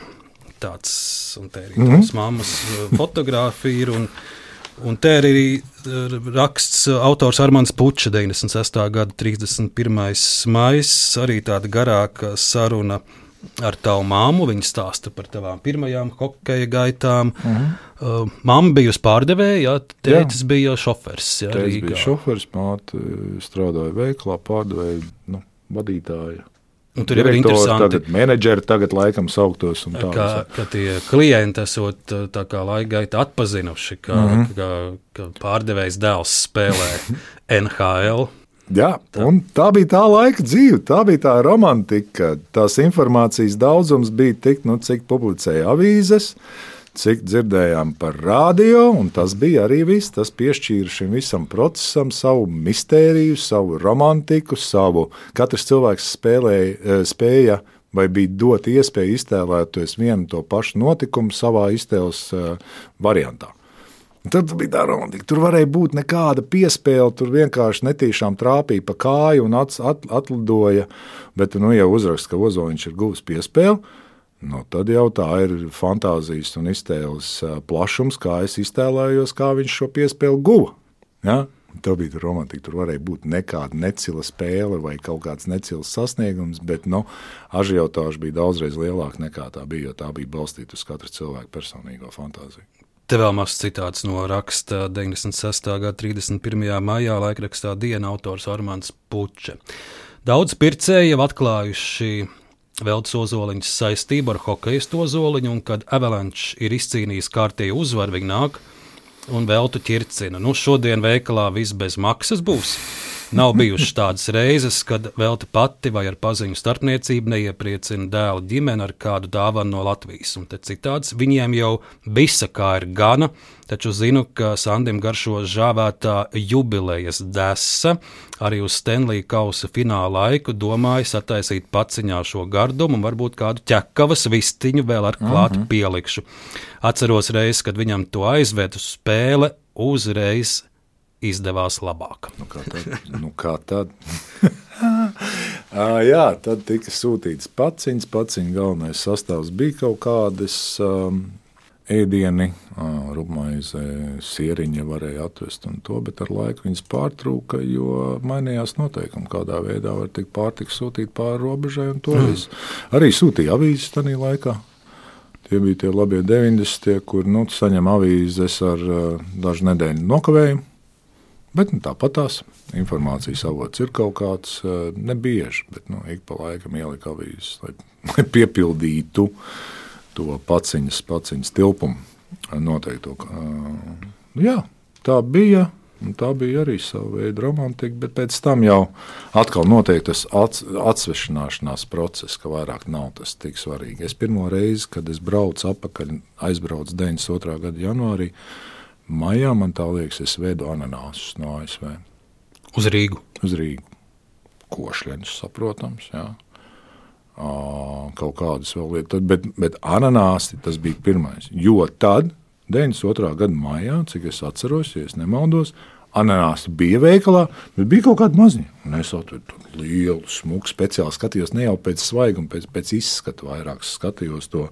S2: Tāds un te ir mm -hmm. māmas uh, fotografija. Un, te arī eh, raksts eh, autors Armāns Puča, 96. gada 31. maija. Arī tāda garāka saruna ar tavu māmu. Viņa stāsta par tavām pirmajām hokeja gaitām. Uh -huh. uh, Māma bija pārdevēja, jā, jā. bija šofers. Jā,
S3: tētis bija šofers, māte strādāja veiklā, pārdevēja, nu, vadītāja.
S2: Un tur ir interesanti,
S3: tagad menedžeri tagad laikam sauktos. Tā,
S2: ka, ka tie klienti esot kā laika gaitā atpazinuši, ka, mm -hmm. ka, ka pārdevējs dēls spēlē NHL.
S3: Jā, tā bija tā laika dzīve, tā bija tā romantika. Tās informācijas daudzums bija tik, nu, cik publicēja avīzes. Uh, cik dzirdējām par radio, un tas bija arī viss. Tas piešķīra šim visam procesam savu mistēriju, savu romantiku, savu. Katrs cilvēks spēlēja, e, spēja vai bija dot iespēju iztēlēties vienu to pašu notikumu savā iztēles e, variantā. Tad bija tā romantika. Tur varēja būt nekāda piespēle, tur vienkārši netīšām trāpīja pa kāju un at, at, atlidoja. Bet, nu, ja uzraksta, ka Ozoliņš ir guvis piespēli, Nu, tad jau tā ir fantāzijas un iztēles plašums, kā es iztēlējos, kā viņš šo piespēli guva. Ja? Tā bija romantika. Tur varēja būt nekāda necila spēle vai kaut kāds necils sasniegums, bet nu, ažiotāža bija daudzreiz lielāka nekā tā bija, jo tā bija balstīta uz katra cilvēka personīgo fantāziju.
S2: Te vēl mazs citāts no raksta 96. gada 31. maijā laikrakstā Diena autors Armāns Puķa. Daudz pircēji jau atklājuši Veltes ozoliņas saistību ar hokeja ozoliņu, un kad Avalanche ir izcīnījis kārtīgu uzvaru, viņi nāk un veltu ķircina. Nu, šodien veikalā viss bez maksas būs. Nav bijušas tādas reizes, kad velti pati vai ar paziņu starpniecību neiepriecina dēla ģimeni ar kādu dāvanu no Latvijas. Un te citāds viņiem jau visa kā ir gana, taču zinu, ka Sandim garšo žāvētā jubilejas desa. Arī uz Stanley kausa fināla laiku domāju sataisīt paciņā šo gardumu un varbūt kādu ķekavas vistiņu vēl ar klātu mm -hmm. pielikšu. Atceros reizi, kad viņam to aizved uz spēle, uzreiz izdevās labāk.
S3: Nu, kā tad? nu, kā tad? Jā, tad tika sūtīts paciņas. Paciņa galvenais sastāvs bija kaut kādas um, ēdieni, uh, rupmaize, sieriņa varēja atvest un to, bet ar laiku viņas pārtrūka, jo mainījās noteikumi, kādā veidā var tikt pārtiks sūtīt pāri robežai un to mm. visu. Arī sūtīja avīzes tajā laikā. Tie bija tie labie 90. kur nu, saņem avīzes ar uh, dažu nedēļu nokavējumu Bet nu, tāpat tās informācijas avots ir kaut kāds eh, nebieži, bet nu, ik pa laikam ielika avīzes, lai, lai piepildītu to paciņas, paciņas tilpumu noteikto. Eh, jā, tā bija. Tā bija arī sava veida romantika, bet pēc tam jau atkal notiek tas atsvešināšanās process, ka vairāk nav tas tik svarīgi. Es pirmo reizi, kad es braucu atpakaļ, aizbraucu 92. gada janvārī, uh, Maijā man tā liekas, es vedu ananāsus no ASV.
S2: Uz Rīgu.
S3: Uz Rīgu. Košļiņus, saprotams. Jā. Uh, kaut kādas vēl lietas, bet, bet ananāsi tas bija pirmais. Jo tad, 92. gada maijā, cik es atceros, ja nemaldos, ananāsi bija veikalā, bet bija kaut kāda maziņa. Un es tur lielu, smuku, speciāli skatījos ne jau pēc svaiguma, pēc, pēc izskata, vairāk skatījos to,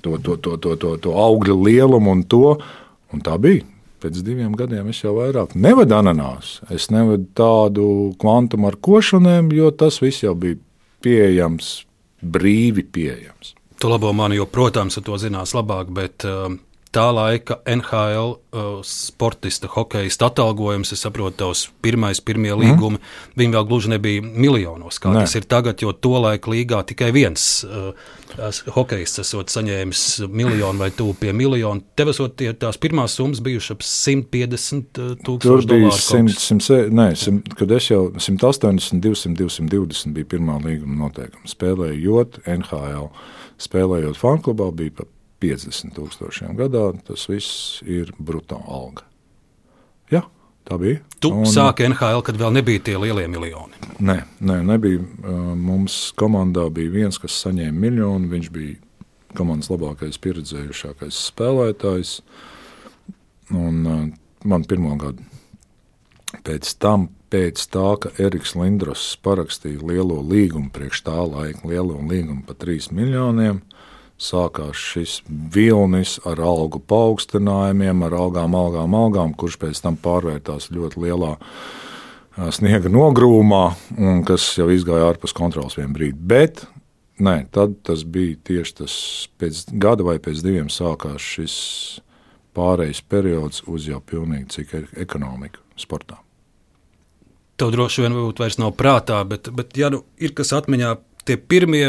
S3: to, to, to, to, to, to augļu lielumu un to. Un tā bija. Pēc diviem gadiem es jau vairāk nevedu ananās. Es nevedu tādu kvantumu ar košanēm, jo tas viss jau bija pieejams, brīvi pieejams.
S2: Tu labo mani, jo, protams, to zinās labāk, bet uh, tā laika NHL uh, sportista, hokeja atalgojums, es saprotu, tavs pirmais, pirmie mm. līgumi, viņi vēl gluži nebija miljonos, kā ne. tas ir tagad, jo to laiku līgā tikai viens uh, hokejs esot saņēmis miljonu vai tuvu pie miljonu. Tev esot tie, tās pirmās summas bijušas ap 150 uh, tūkstoši dolāru.
S3: 100, 100, nē, 100, kad es jau 180, 200, 220 bija pirmā līguma noteikuma. Spēlējot NHL, spēlējot fanklubā, bija pat 50 tūkstošiem gadā. Tas viss ir brutāla alga. Jā, tā bija.
S2: Tu un, sāki NHL, kad vēl nebija tie lielie miljoni.
S3: Nē, nē nebija. Mums komandā bija viens, kas saņēma miljonu. Viņš bija komandas labākais, pieredzējušākais spēlētājs. Un, man pirmo gadu. Pēc tam, pēc tā, ka Eriks Lindros parakstīja lielo līgumu, priekš tā laika lielo līgumu par 3 miljoniem, sākās šis vilnis ar algu paaugstinājumiem, ar algām, algām, algām, kurš pēc tam pārvērtās ļoti lielā sniega nogrūmā, un kas jau izgāja ārpus kontrols vienā brīdī. Bet nē, tad tas bija tieši tas pēc gada vai pēc diviem sākās šis pārejas periods uz jau pilnīgi citu ekonomiku sportā.
S2: Tev droši vien vairs nav prātā, bet, bet ja nu ir kas atmiņā tie pirmie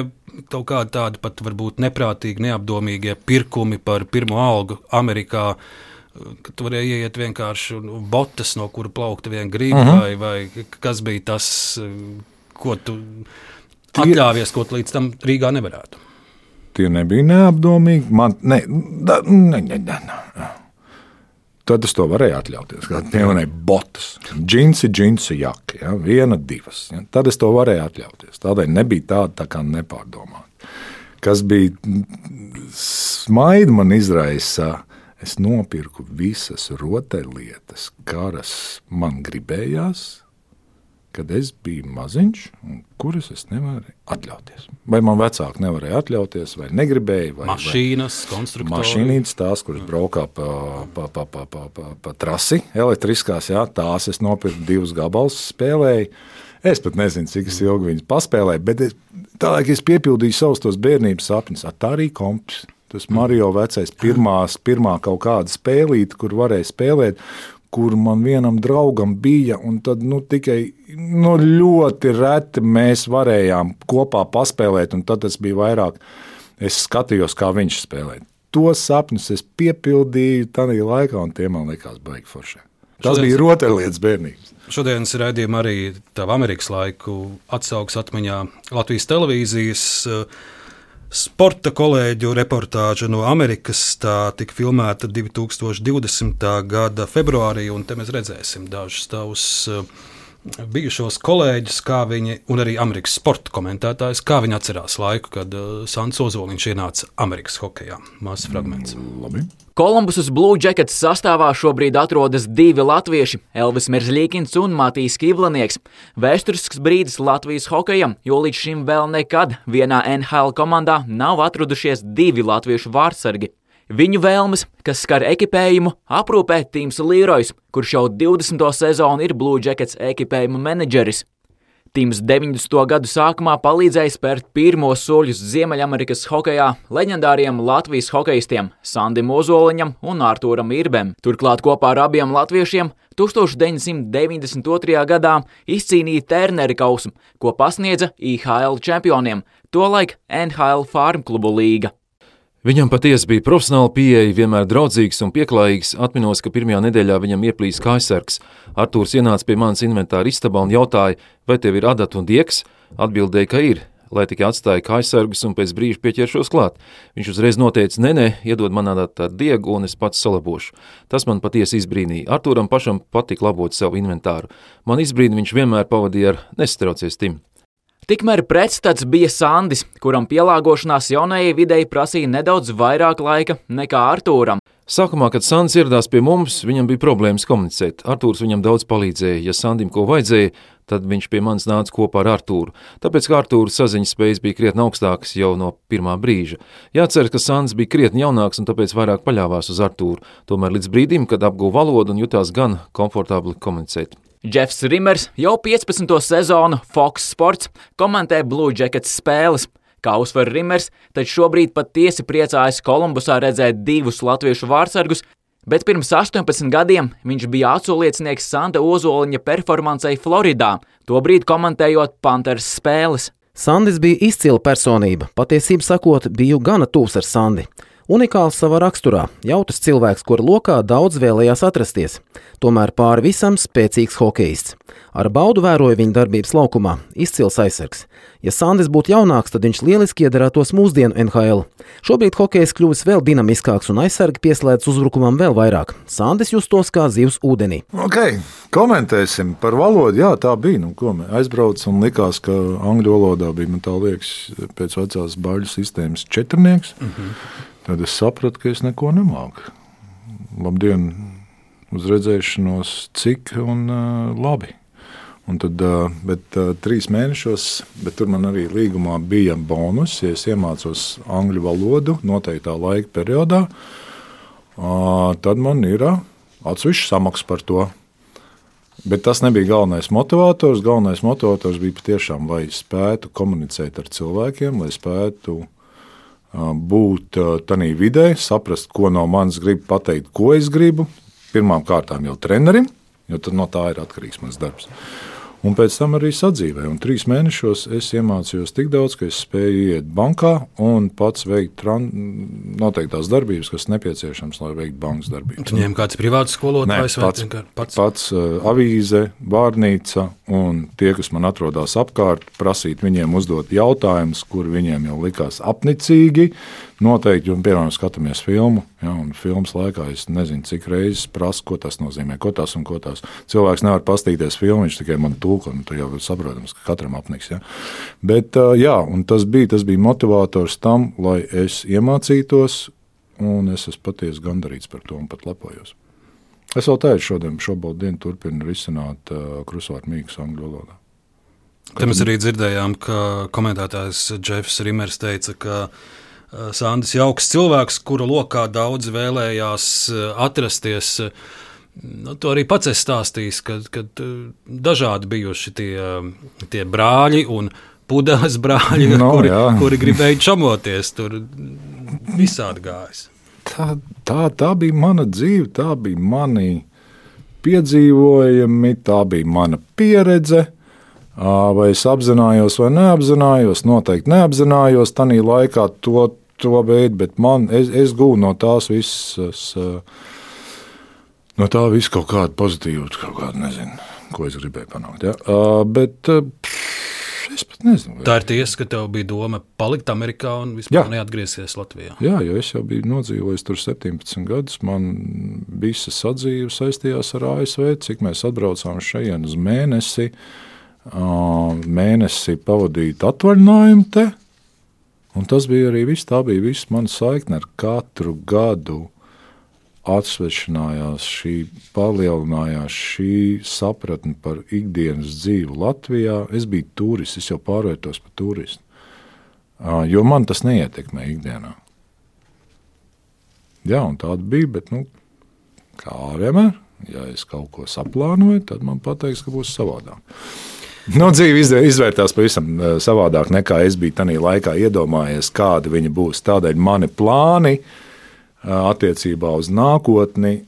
S2: kaut kādi tādi pat varbūt neprātīgi, neapdomīgie pirkumi par pirmo algu Amerikā. Kad tu varēji iet vienkārši botas, no kura plaukta viena grība, uh mhm. -huh. vai, vai kas bija tas, ko tu atļāvies, ko tu līdz tam Rīgā nevarētu.
S3: Tie nebija neapdomīgi. Man, ne, da, ne, ne, ne, ne. Tad es to varēju atļauties. Pieminēja botas, džinsi, džinsi jaka, ja, viena, divas. Ja. Tad es to varēju atļauties. Tādēļ nebija tāda tā kā nepārdomāta. Kas bija smaidu man izraisa, es nopirku visas rotaļlietas, kādas man gribējās, kad es biju maziņš, kuras es nevarēju atļauties. Vai man vecāki nevarēja atļauties, vai negribēja. Vai,
S2: mašīnas, konstrukcijas.
S3: Mašīnītes, tās, kuras braukā pa, pa, pa, pa, pa, pa, pa trasi, elektriskās, jā, tās es nopirku divus gabalus, spēlēju. Es pat nezinu, cik ilgi viņas paspēlēja, bet es, tālāk es piepildīju savus tos bērnības sapņus. Tā arī komps. Tas Mario vecais pirmās, pirmā kaut kāda spēlīte, kur varēja spēlēt kur man vienam draugam bija, un tad nu, tikai nu, ļoti reti mēs varējām kopā paspēlēt, un tad tas bija vairāk. Es skatījos, kā viņš spēlē. Tos sapņus es piepildīju tajā laikā, un tie man likās baigi forši. Tas Šodien... bija rotaļlietas bērnības.
S2: Šodienas raidījumā arī tādu Amerikas laiku atsauks atmiņā Latvijas televīzijas. Uh, sporta kolēģu reportāža no Amerikas. Tā tika filmēta 2020. gada februārī, un te mēs redzēsim dažus tavus uh, bijušos kolēģus, kā viņi, un arī Amerikas sporta komentētājus, kā viņi atcerās laiku, kad uh, Sants Ozoliņš ienāca Amerikas hokeja. Mazs fragments.
S3: Labi.
S9: Kolumbusas Blue Jackets sastāvā šobrīd atrodas divi latvieši - Elvis Merzlīkins un Matīs Kivlanieks. Vēsturisks brīdis Latvijas hokejam, jo līdz šim vēl nekad vienā NHL komandā nav atradušies divi latviešu vārdsargi. Viņu vēlmes, kas skar ekipējumu, aprūpē Tīms Līrojs, kurš jau 20. sezonu ir Blue Jackets ekipējuma menedžeris. Tims 90. gadu sākumā palīdzēja spērt pirmos soļus Ziemeļamerikas hokeja leģendāriem Latvijas hokeistiem Sandim Ozoliņam un Artūram Irbem. Turklāt kopā ar abiem latviešiem 1992. gadā izcīnīja Terneri kausu, ko pasniedza IHL čempioniem, tolaik NHL Farm klubu līga.
S10: Viņam patiesi bija profesionāla pieeja, vienmēr draudzīgs un pieklājīgs. Atminos, ka pirmajā nedēļā viņam ieplīs kājsargs. Artūrs ienāca pie manas inventāra istabā un jautāja, vai tev ir adata un dieks? Atbildēja, ka ir, lai tikai atstāja kājsargus un pēc brīža pieķeršos klāt. Viņš uzreiz noteica, nē, nē, iedod man adata ar diegu un es pats salabošu. Tas man patiesi izbrīnīja. Artūram pašam patika labot savu inventāru. Man izbrīni viņš vienmēr pavadīja ar nestraucies tim.
S9: Tikmēr pretstats bija Sandis, kuram pielāgošanās jaunajai videi prasīja nedaudz vairāk laika nekā Artūram.
S10: Sākumā, kad Sandis ieradās pie mums, viņam bija problēmas komunicēt. Artūrs viņam daudz palīdzēja. Ja Sandim ko vajadzēja, tad viņš pie manis nāca kopā ar Artūru. Tāpēc, kā Artūra saziņas spējas bija krietni augstākas jau no pirmā brīža. Jācer, ka Sandis bija krietni jaunāks un tāpēc vairāk paļāvās uz Artūru. Tomēr līdz brīdim, kad apguva valodu un jutās gan komfortabli komunicēt.
S9: Jeffs Rimers jau 15. sezonu Fox Sports komentē Blue Jackets spēles. Kā uzsver Rimers, tad šobrīd patiesi priecājas Kolumbusā redzēt divus latviešu vārdsargus, bet pirms 18 gadiem viņš bija atsauliecinieks Santa Ozoliņa performancei Floridā, tobrīd komentējot Panthers spēles.
S11: Sandis bija izcila personība, patiesībā sakot, biju gana tūs ar Sandi. Unikāls savā raksturā, jautrs cilvēks, kura lokā daudz vēlējās atrasties, tomēr pāri visam spēcīgs hokeists. Ar baudu vēroja viņa darbības laukumā, izcils aizsargs. Ja Sandis būtu jaunāks, tad viņš lieliski iedarētos mūsdienu NHL. Šobrīd hokejs kļuvis vēl dinamiskāks un aizsargi pieslēdz uzbrukumam vēl vairāk. Sandis justos kā zivs ūdenī.
S3: Okay, komentēsim par valodu. Jā, tā bija. Nu, Aizbraucu un likās, ka angļu valodā bija, man tā liekas, pēc vecās baļu sistēmas četrnieks. Mm -hmm. Tad es sapratu, ka es neko nemāku. Labdien, uz redzēšanos, cik un uh, labi. Un tad, uh, bet uh, trīs mēnešos, bet tur man arī līgumā bija bonus, ja es iemācos angļu valodu noteiktā laika periodā, uh, tad man ir uh, atsevišķa samaksa par to. Bet tas nebija galvenais motivators. Galvenais motivators bija patiešām, lai spētu komunicēt ar cilvēkiem, lai spētu būt tādā vidē, saprast, ko no manis grib pateikt, ko es gribu. Pirmkārt, jau trenerim, jo no tā ir atkarīgs mans darbs. Un pēc tam arī sadzīvē. Un trīs mēnešos es iemācījos tik daudz, ka es spēju iet bankā un pats veikt noteiktās darbības, kas nepieciešams, lai veiktu bankas darbības.
S2: Tu ņem kāds privāts skolotājs
S3: vai pats? Pats, pats uh, avīze, vārnīca un tie, kas man atrodas apkārt, prasīt viņiem uzdot jautājumus, kur viņiem jau likās apnicīgi, Noteikti, un piemēram, skatāmies filmu, ja, un filmas laikā es nezinu, cik reizes prasu, ko tas nozīmē, ko tas un ko tas. Cilvēks nevar pastīties filmu, viņš tikai man tulko, un tas jau ir saprotams, ka katram apniks. Ja. Bet jā, tas bija, tas bija motivators tam, lai es iemācītos, un es esmu patiesi gandarīts par to un pat lepojos. Es vēl tādu šodien, šobrīd turpinu risināt uh, krusvārdu mīkstu angļu valodā.
S2: Te mēs arī dzirdējām, ka komentētājs Jeffs Rimers teica, ka Eh, Sandis jauks cilvēks, kura lokā daudz vēlējās eh, atrasties. Nu, to arī pats es stāstīju, kad, kad eh, dažādi bijuši tie, tie brāļi un pudeles brāļi, no, kuri, jā. kuri gribēja čamoties. Tur visādi gājis.
S3: Tā, tā, tā bija mana dzīve, tā bija mani piedzīvojumi, tā bija mana pieredze. Vai es apzinājos vai neapzinājos? Noteikti neapzinājos tajā laikā to, to veidu, bet man, es, es gūstu no tās visas, no tā visa kaut kāda pozitīva, kaut kāda, nezinu, ko es gribēju panākt. Ja? Bet es pat nezinu.
S2: Vai... Tā ir tiesa, ka tev bija doma palikt Amerikā un vispār neatgriezties Latvijā.
S3: Jā, jo es jau biju nodzīvojis tur 17 gadus. Man visa sadzīve saistījās ar ASV, cik mēs atbraucām šeit uz mēnesi mēnesi pavadīt atvaļinājumu te. Un tas bija arī viss. Tā bija viss mana saikne ar katru gadu. Atsvešinājās šī, palielinājās šī sapratne par ikdienas dzīvi Latvijā. Es biju turists, es jau pārvērtos par turistu. Jo man tas neietekmē ikdienā. Jā, un tāda bija, bet, nu, kā vienmēr, ja es kaut ko saplānoju, tad man pateiks, ka būs savādāk. Nu, dzīve izvērtās pavisam eh, savādāk nekā es biju tajā laikā iedomājies, kāda viņa būs. Tādēļ mani plāni eh, attiecībā uz nākotni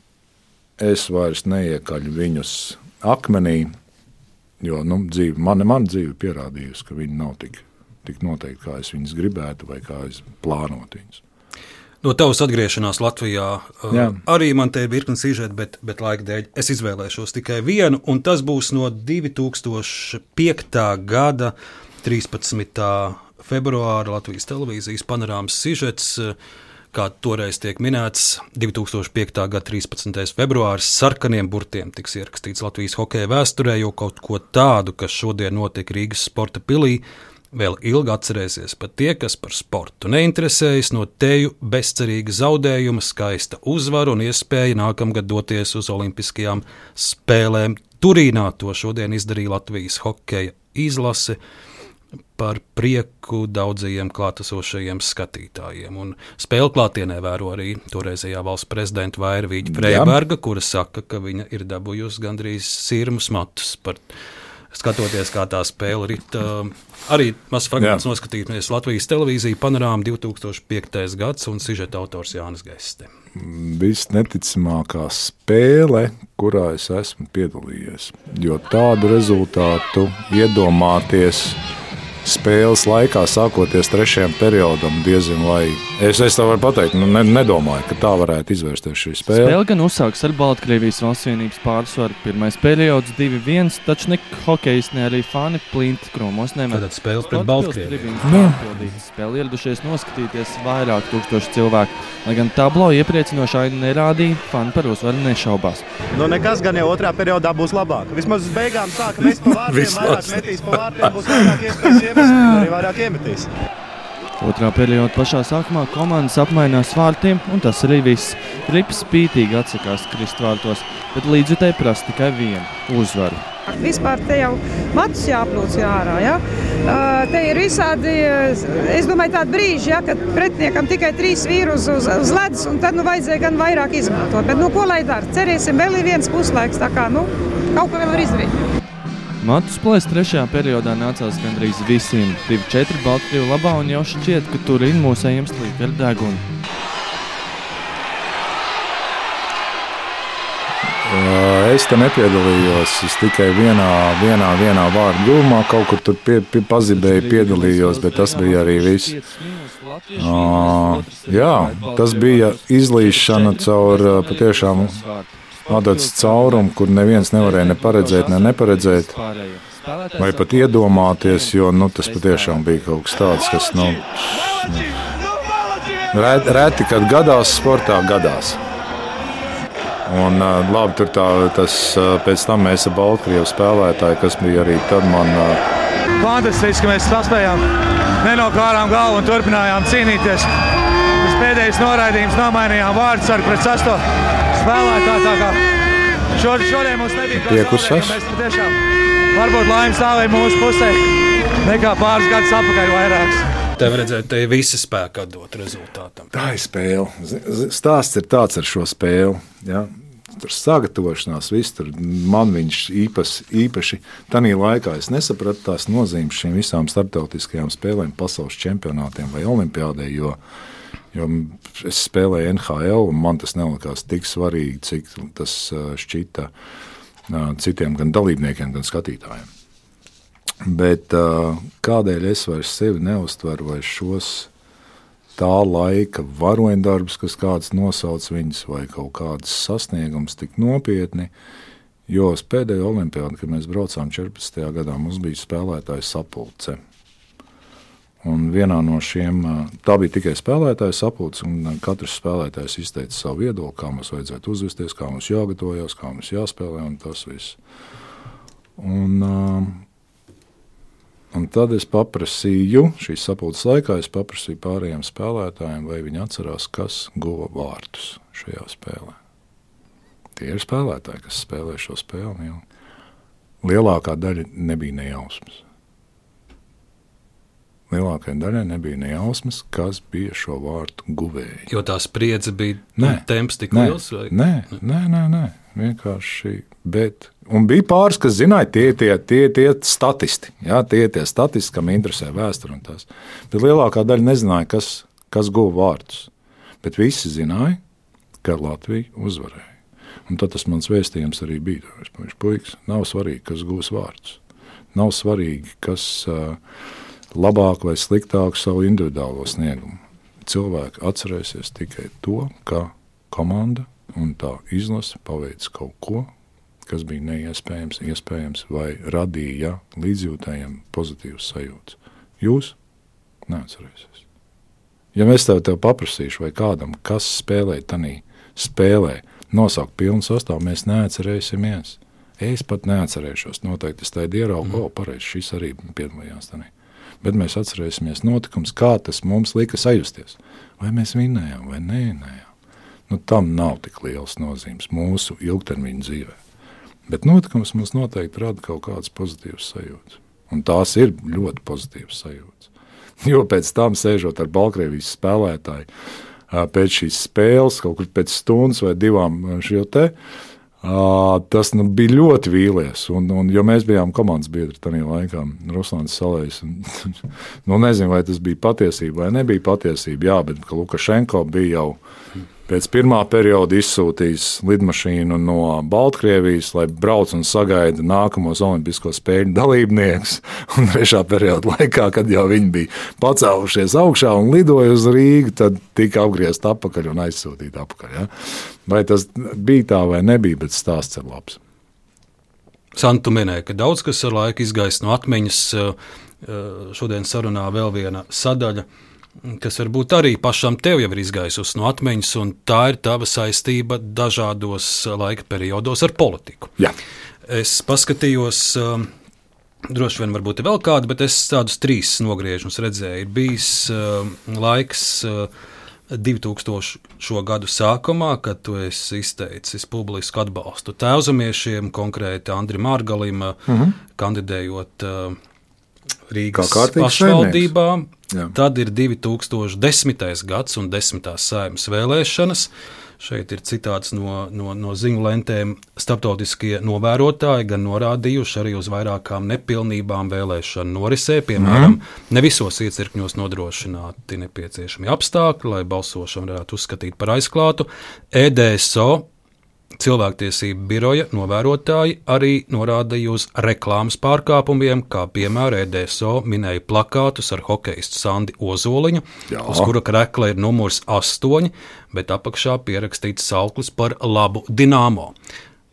S3: es vairs neiekaļu viņus akmenī, jo nu, dzīve, man, man dzīve pierādījusi, ka viņi nav tik, tik noteikti, kā es viņus gribētu vai kā es plānotu viņus.
S2: No tavas atgriešanās Latvijā uh, Jā. arī man te ir virkni sižeti, bet, bet laika dēļ es izvēlēšos tikai vienu, un tas būs no 2005. gada 13. februāra Latvijas televīzijas panorāmas sižets. Uh, kā toreiz tiek minēts, 2005. gada 13. februāris sarkaniem burtiem tiks ierakstīts Latvijas hokeja vēsturē, jo kaut ko tādu, kas šodien notiek Rīgas sporta pilī, vēl ilgi atcerēsies pat tie, kas par sportu neinteresējas, no teju bezcerīga zaudējuma, skaista uzvara un iespēja nākamgad doties uz Olimpiskajām spēlēm. Turīnā to šodien izdarīja Latvijas hokeja izlase par prieku daudzajiem klātesošajiem skatītājiem. Un spēle klātienē vēro arī toreizējā valsts prezidenta Vairvīģa Freiberga, kura saka, ka viņa ir dabūjusi gandrīz sirmus matus par skatoties, kā tā spēle rit. Arī mazs fragments noskatīties Latvijas televīzija panorāma 2005. gads un sižeta autors Jānis Geste.
S3: Visneticamākā spēle, kurā es esmu piedalījies, jo tādu rezultātu iedomāties spēles laikā, sākoties trešajam periodam, diezgan vai. Es, es tev varu pateikt, nu, ne, nedomāju, ka tā varētu izvērsties šī spēle.
S12: Spēle gan uzsāks ar Baltkrievijas valsts vienības pārsvaru. Pirmais periods 2-1, taču ne hokejs, ne arī fani plinti kromos nemet.
S2: Tad spēle pret Baltkrieviju.
S12: Spēle ieradušies noskatīties vairāk tūkstoši cilvēku. Lai gan tablo iepriecinošai nerādīja, fani par uzvaru nešaubās.
S13: Nu, nekas gan jau otrā periodā būs labāk. Vismaz uz beigām sāka mest pa vārtiem, vairāk metīs pa vārtiem, būs vairāk iespējas arī vairāk iemetīs.
S12: Otrā perioda pašā sākumā komandas apmainās vārtiem, un tas arī viss. Rips spītīgi atsakās krist vārtos, bet līdzjutēji prasa tikai vienu uzvaru.
S14: Vispār te jau matus jāplūc ārā. Ja? Uh, te ir visādi, es domāju, tādi brīži, ja, kad pretiniekam tikai trīs vīrus uz, uz ledus, un tad nu, vajadzēja gan vairāk izmantot. Bet nu, ko lai dara? Cerēsim, vēl ir viens puslaiks, tā kā nu, kaut ko vēl var izdarīt.
S12: Matus plēst trešajā periodā nācās gandrīz visiem. 2-4 Baltkrievu labā un jau šķiet, ka tur ir mūsējiem slīd ar degunu.
S3: Es te nepiedalījos. Es tikai vienā, vienā, vienā vārdu gūmā kaut kur tur pie, pie, pazibēju, piedalījos, bet tas bija arī viss. Jā, tas bija izlīšana caur patiešām adatas caurumu, kur neviens nevarēja ne paredzēt, ne neparedzēt, vai pat iedomāties, jo nu, tas patiešām bija kaut kas tāds, kas nu, nu, reti, kad gadās sportā, gadās. Un, labi, tur tā, tas, pēc tam mēs ar Baltkrievu spēlētāju, kas bija arī tad man.
S13: Fantastiski, ka mēs saspējām, nenokārām galvu un turpinājām cīnīties. Tas pēdējais noraidījums nomainījām vārdu ar pret sasto spēlētāju. Šodien, šodien mums nebija patiešām varbūt laime stāvēja mūsu pusē nekā pāris gadus atpakaļ vairākus.
S2: Tev redzēt, te visi spēki dot rezultātam.
S3: Tā ir spēle. Stāsts ir tāds ar šo spēli. Ja? Tur sagatavošanās, viss tur man viņš īpaši, īpaši tajā laikā es nesapratu tās nozīmes šīm visām starptautiskajām spēlēm, pasaules čempionātiem vai olimpiādē. Jo, jo es spēlēju NHL, un man tas nelikās tik svarīgi, cik tas šķita citiem gan dalībniekiem, gan skatītājiem. Bet kādēļ es vairs sevi neuztveru vai šos tā laika varoņdarbus, kas kāds nosauc viņus, vai kaut kādas sasniegumus tik nopietni. Jo uz pēdējo olimpiādu, kad mēs braucām 14. gadā, mums bija spēlētāja sapulce. Un vienā no šiem tā bija tikai spēlētāja sapulce, un katrs spēlētājs izteica savu viedokli, kā mums vajadzētu uzvesties, kā mums jāgatavojas, kā mums jāspēlē un tas viss. Un, un tad es paprasīju, šīs sapulces laikā, es paprasīju pārējiem spēlētājiem, vai viņi atcerās, kas guva vārtus šajā spēlē. Tie ir spēlētāji, kas spēlē šo spēli. Lielākā daļa nebija nejausmas lielākajai daļai nebija ne jausmas, kas bija šo vārtu guvēji.
S2: Jo tā spriedze bija nē, temps tik
S3: nē,
S2: liels? Vai?
S3: Nē, nē, nē, nē, vienkārši. Bet, un bija pāris, kas zināja, tie tie, tie, tie statisti. Jā, tie tie statisti, kam interesē vēsture un tas. Bet lielākā daļa nezināja, kas, kas guva vārdus. Bet visi zināja, ka Latvija uzvarēja. Un tad tas mans vēstījums arī bija. Viņš puikas, nav svarīgi, kas gūs vārdus. Nav svarīgi, kas uh, labāku vai sliktāku savu individuālo sniegumu. Cilvēki atcerēsies tikai to, ka komanda un tā izlase paveic kaut ko, kas bija neiespējams, iespējams, vai radīja līdzjūtējiem pozitīvas sajūtas. Jūs neatcerēsieties. Ja mēs tev, tev paprasīšu, vai kādam, kas spēlē tajā spēlē, nosaukt pilnu sastāvu, mēs neatcerēsimies. Es pat neatcerēšos. Noteikti es tādu ieraugu, mm. o, pareizi, šis arī piedalījās. Tādā bet mēs atcerēsimies notikumus, kā tas mums lika sajusties. Vai mēs vinējām vai nē, nē. Nu, tam nav tik liels nozīmes mūsu ilgtermiņa dzīvē. Bet notikums mums noteikti rada kaut kādas pozitīvas sajūtas. Un tās ir ļoti pozitīvas sajūtas. Jo pēc tam, sēžot ar Baltkrievijas spēlētāju, pēc šīs spēles, kaut kur pēc stundas vai divām, šo te Tas nu, bija ļoti vīlies. Un, un, jo mēs bijām komandas biedri tajā laikā, Ruslāns Salējs. Un, nu, nezinu, vai tas bija patiesība vai nebija patiesība. Jā, bet Lukašenko bija jau pēc pirmā perioda izsūtījis lidmašīnu no Baltkrievijas, lai brauc un sagaida nākamos Olimpisko spēļu dalībniekus. Un trešā perioda laikā, kad jau viņi bija pacēlušies augšā un lidoja uz Rīgu, tad tika apgriezta atpakaļ un aizsūtīta atpakaļ. Ja? Vai tas bija tā vai nebija, bet stāsts ir labs.
S2: Santu minēja, ka daudz kas ar laiku izgaist no atmiņas. Šodien sarunā vēl viena sadaļa kas varbūt arī pašam tev jau ir izgaisusi no atmiņas, un tā ir tava saistība dažādos laika periodos ar politiku.
S3: Jā.
S2: Es paskatījos. Um, droši vien varbūt ir vēl kāda, bet es tādus trīs nogriežus redzēju. Ir bijis uh, laiks uh, 2000. gadu sākumā, kad tu esi izteicis publisku atbalstu tēvzemiešiem, konkrēti Andrim Mārgalim, uh mhm. -huh. kandidējot uh, Rīgas pašvaldībā. Jā. Tad ir 2010. gads un 10. saimnes vēlēšanas. Šeit ir citāts no, no, no ziņu lentēm. Startautiskie novērotāji gan norādījuši arī uz vairākām nepilnībām vēlēšanu norisē. Piemēram, mm. ne visos iecirkņos nodrošināti nepieciešami apstākļi, lai balsošanu varētu uzskatīt par aizklātu. EDSO Cilvēktiesību biroja novērotāji arī norādīja uz reklāmas pārkāpumiem, kā piemēram EDSO minēja plakātus ar hokeistu Sandi Ozoliņu, Jā. uz kura krekla ir numurs 8, bet apakšā pierakstīts sauklis par labu dināmo.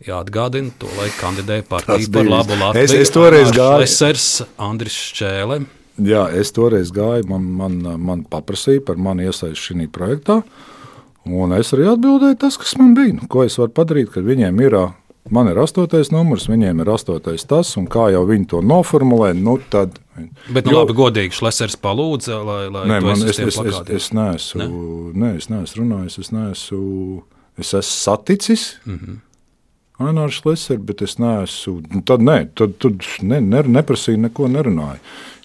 S2: Jāatgādina, to laiku kandidēja partija par labu Latviju.
S3: Es, es toreiz gāju.
S2: Esers Andris Šķēle.
S3: Jā, es toreiz gāju, man, man, man paprasīja par mani iesaistu šī projektā. Uh, Un es arī atbildēju tas, kas man bija. Nu, ko es varu padarīt, kad viņiem ir, man ir astotais numurs, viņiem ir astotais tas, un kā jau viņi to noformulē, nu tad.
S2: Bet, nu, jo, labi, godīgi, Šlesers palūdza, lai, lai
S3: nē, man, es, es, es, es, neesmu, ne? Nē, es neesmu runājis, es neesmu, es esmu saticis. Mm -hmm. Ainārs Šlesers, bet es neesmu, nu, tad nē, tad, tad ne, ne, neprasīju, neko nerunāju.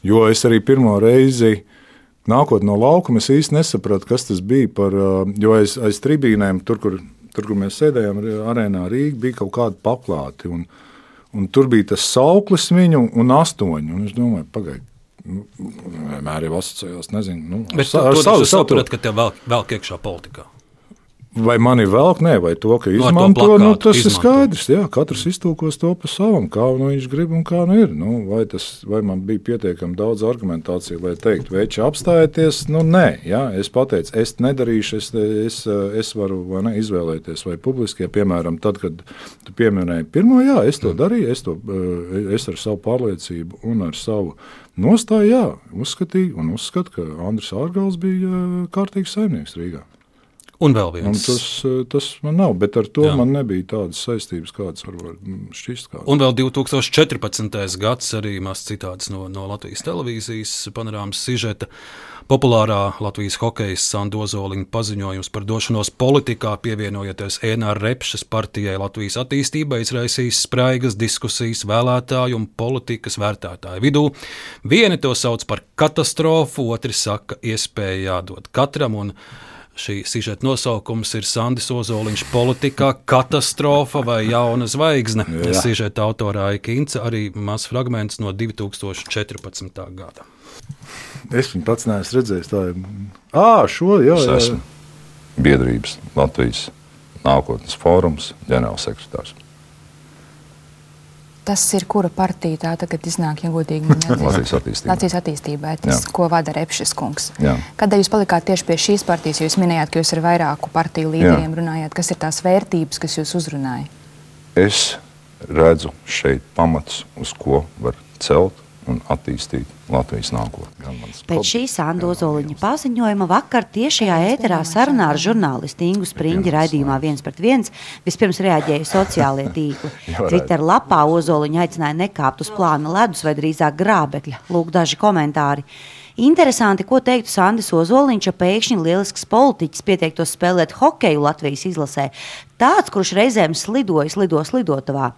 S3: Jo es arī pirmo reizi, uh, nākot no laukuma, es īsti nesapratu, kas tas bija par. Jo aiz, aiz tribīnēm, tur kur, tur, kur mēs sēdējām, arēnā Rīgā, bija kaut kāda paplāti. Un, un tur bija tas sauklis viņu un astoņi. Un es domāju, pagaidiet. Nu, vienmēr jau asociējos, nezinu. Nu,
S2: Bet ar, ar savu sapratu, ka tev vēl, vēl iekšā politikā.
S3: Vai mani velk, nē, vai to, ka izmanto, no, to nu, tas izmanto. ir skaidrs. Jā, katrs iztūkos to pa savam, kā nu viņš grib un kā nu ir. Nu, vai, tas, vai man bija pietiekami daudz argumentāciju, lai teiktu, veči apstājieties? Nu, nē, jā, es pateicu, es nedarīšu, es, es, es varu vai ne, izvēlēties, vai publiski, ja, piemēram, tad, kad tu pieminēji pirmo, jā, es to darīju, es, to, eh, es ar savu pārliecību un ar savu nostāju, jā, uzskatīju un uzskatu, ka Andris Ārgals bija eh, kārtīgs saimnieks Rīgā.
S2: Un vēl viens.
S3: Un tas, eh, tas man nav, bet ar to Jā. man nebija tādas saistības, kādas var šķist. Kā.
S2: Un vēl 2014. gads arī mazs citāts no, no Latvijas televīzijas panorāmas sižeta. Populārā Latvijas hokeja Sandu Ozoliņa paziņojums par došanos politikā, pievienojoties Ēnāra Repšas partijai Latvijas attīstībai, izraisīs spraigas diskusijas vēlētāju un politikas vērtētāju vidū. Vieni to sauc par katastrofu, otri saka, iespēja jādod katram. Un, Šī sižeta nosaukums ir Sandis Ozoliņš politikā, katastrofa vai jauna zvaigzne. Sižeta autorā Ikinca arī mazs fragments no 2014. gada.
S3: Es viņu pats neesmu redzējis. Tā ir. À, šo jau
S15: tādu. Biedrības Latvijas nākotnes fórums ģenerālsekretārs.
S16: Tas ir kura partija tā tagad iznāk, ja godīgi
S15: man Latvijas attīstībai.
S16: Latvijas attīstībai, tas, Jā. ko vada Repšis kungs. Jā. Kādēļ jūs palikāt tieši pie šīs partijas? Jūs minējāt, ka jūs ar vairāku partiju līderiem Jā. runājāt. Kas ir tās vērtības, kas jūs uzrunāja?
S15: Es redzu šeit pamatus, uz ko var celt un attīstīt Latvijas nākotni.
S17: Pēc šī Sanda Ozoliņa paziņojuma vakar tiešajā ēterā sarunā ar žurnālistu Ingu Spriņģi raidījumā viens pret viens vispirms reaģēja sociālie tīkli. Twitter lapā Ozoliņa aicināja nekāpt uz plāna ledus vai drīzāk grābekļa. Lūk daži komentāri. Interesanti, ko teiktu Sandis Ozoliņš, ja pēkšņi lielisks politiķis pieteiktos spēlēt hokeju Latvijas izlasē. Tāds, kurš reizēm slidojas, lidos lidotavā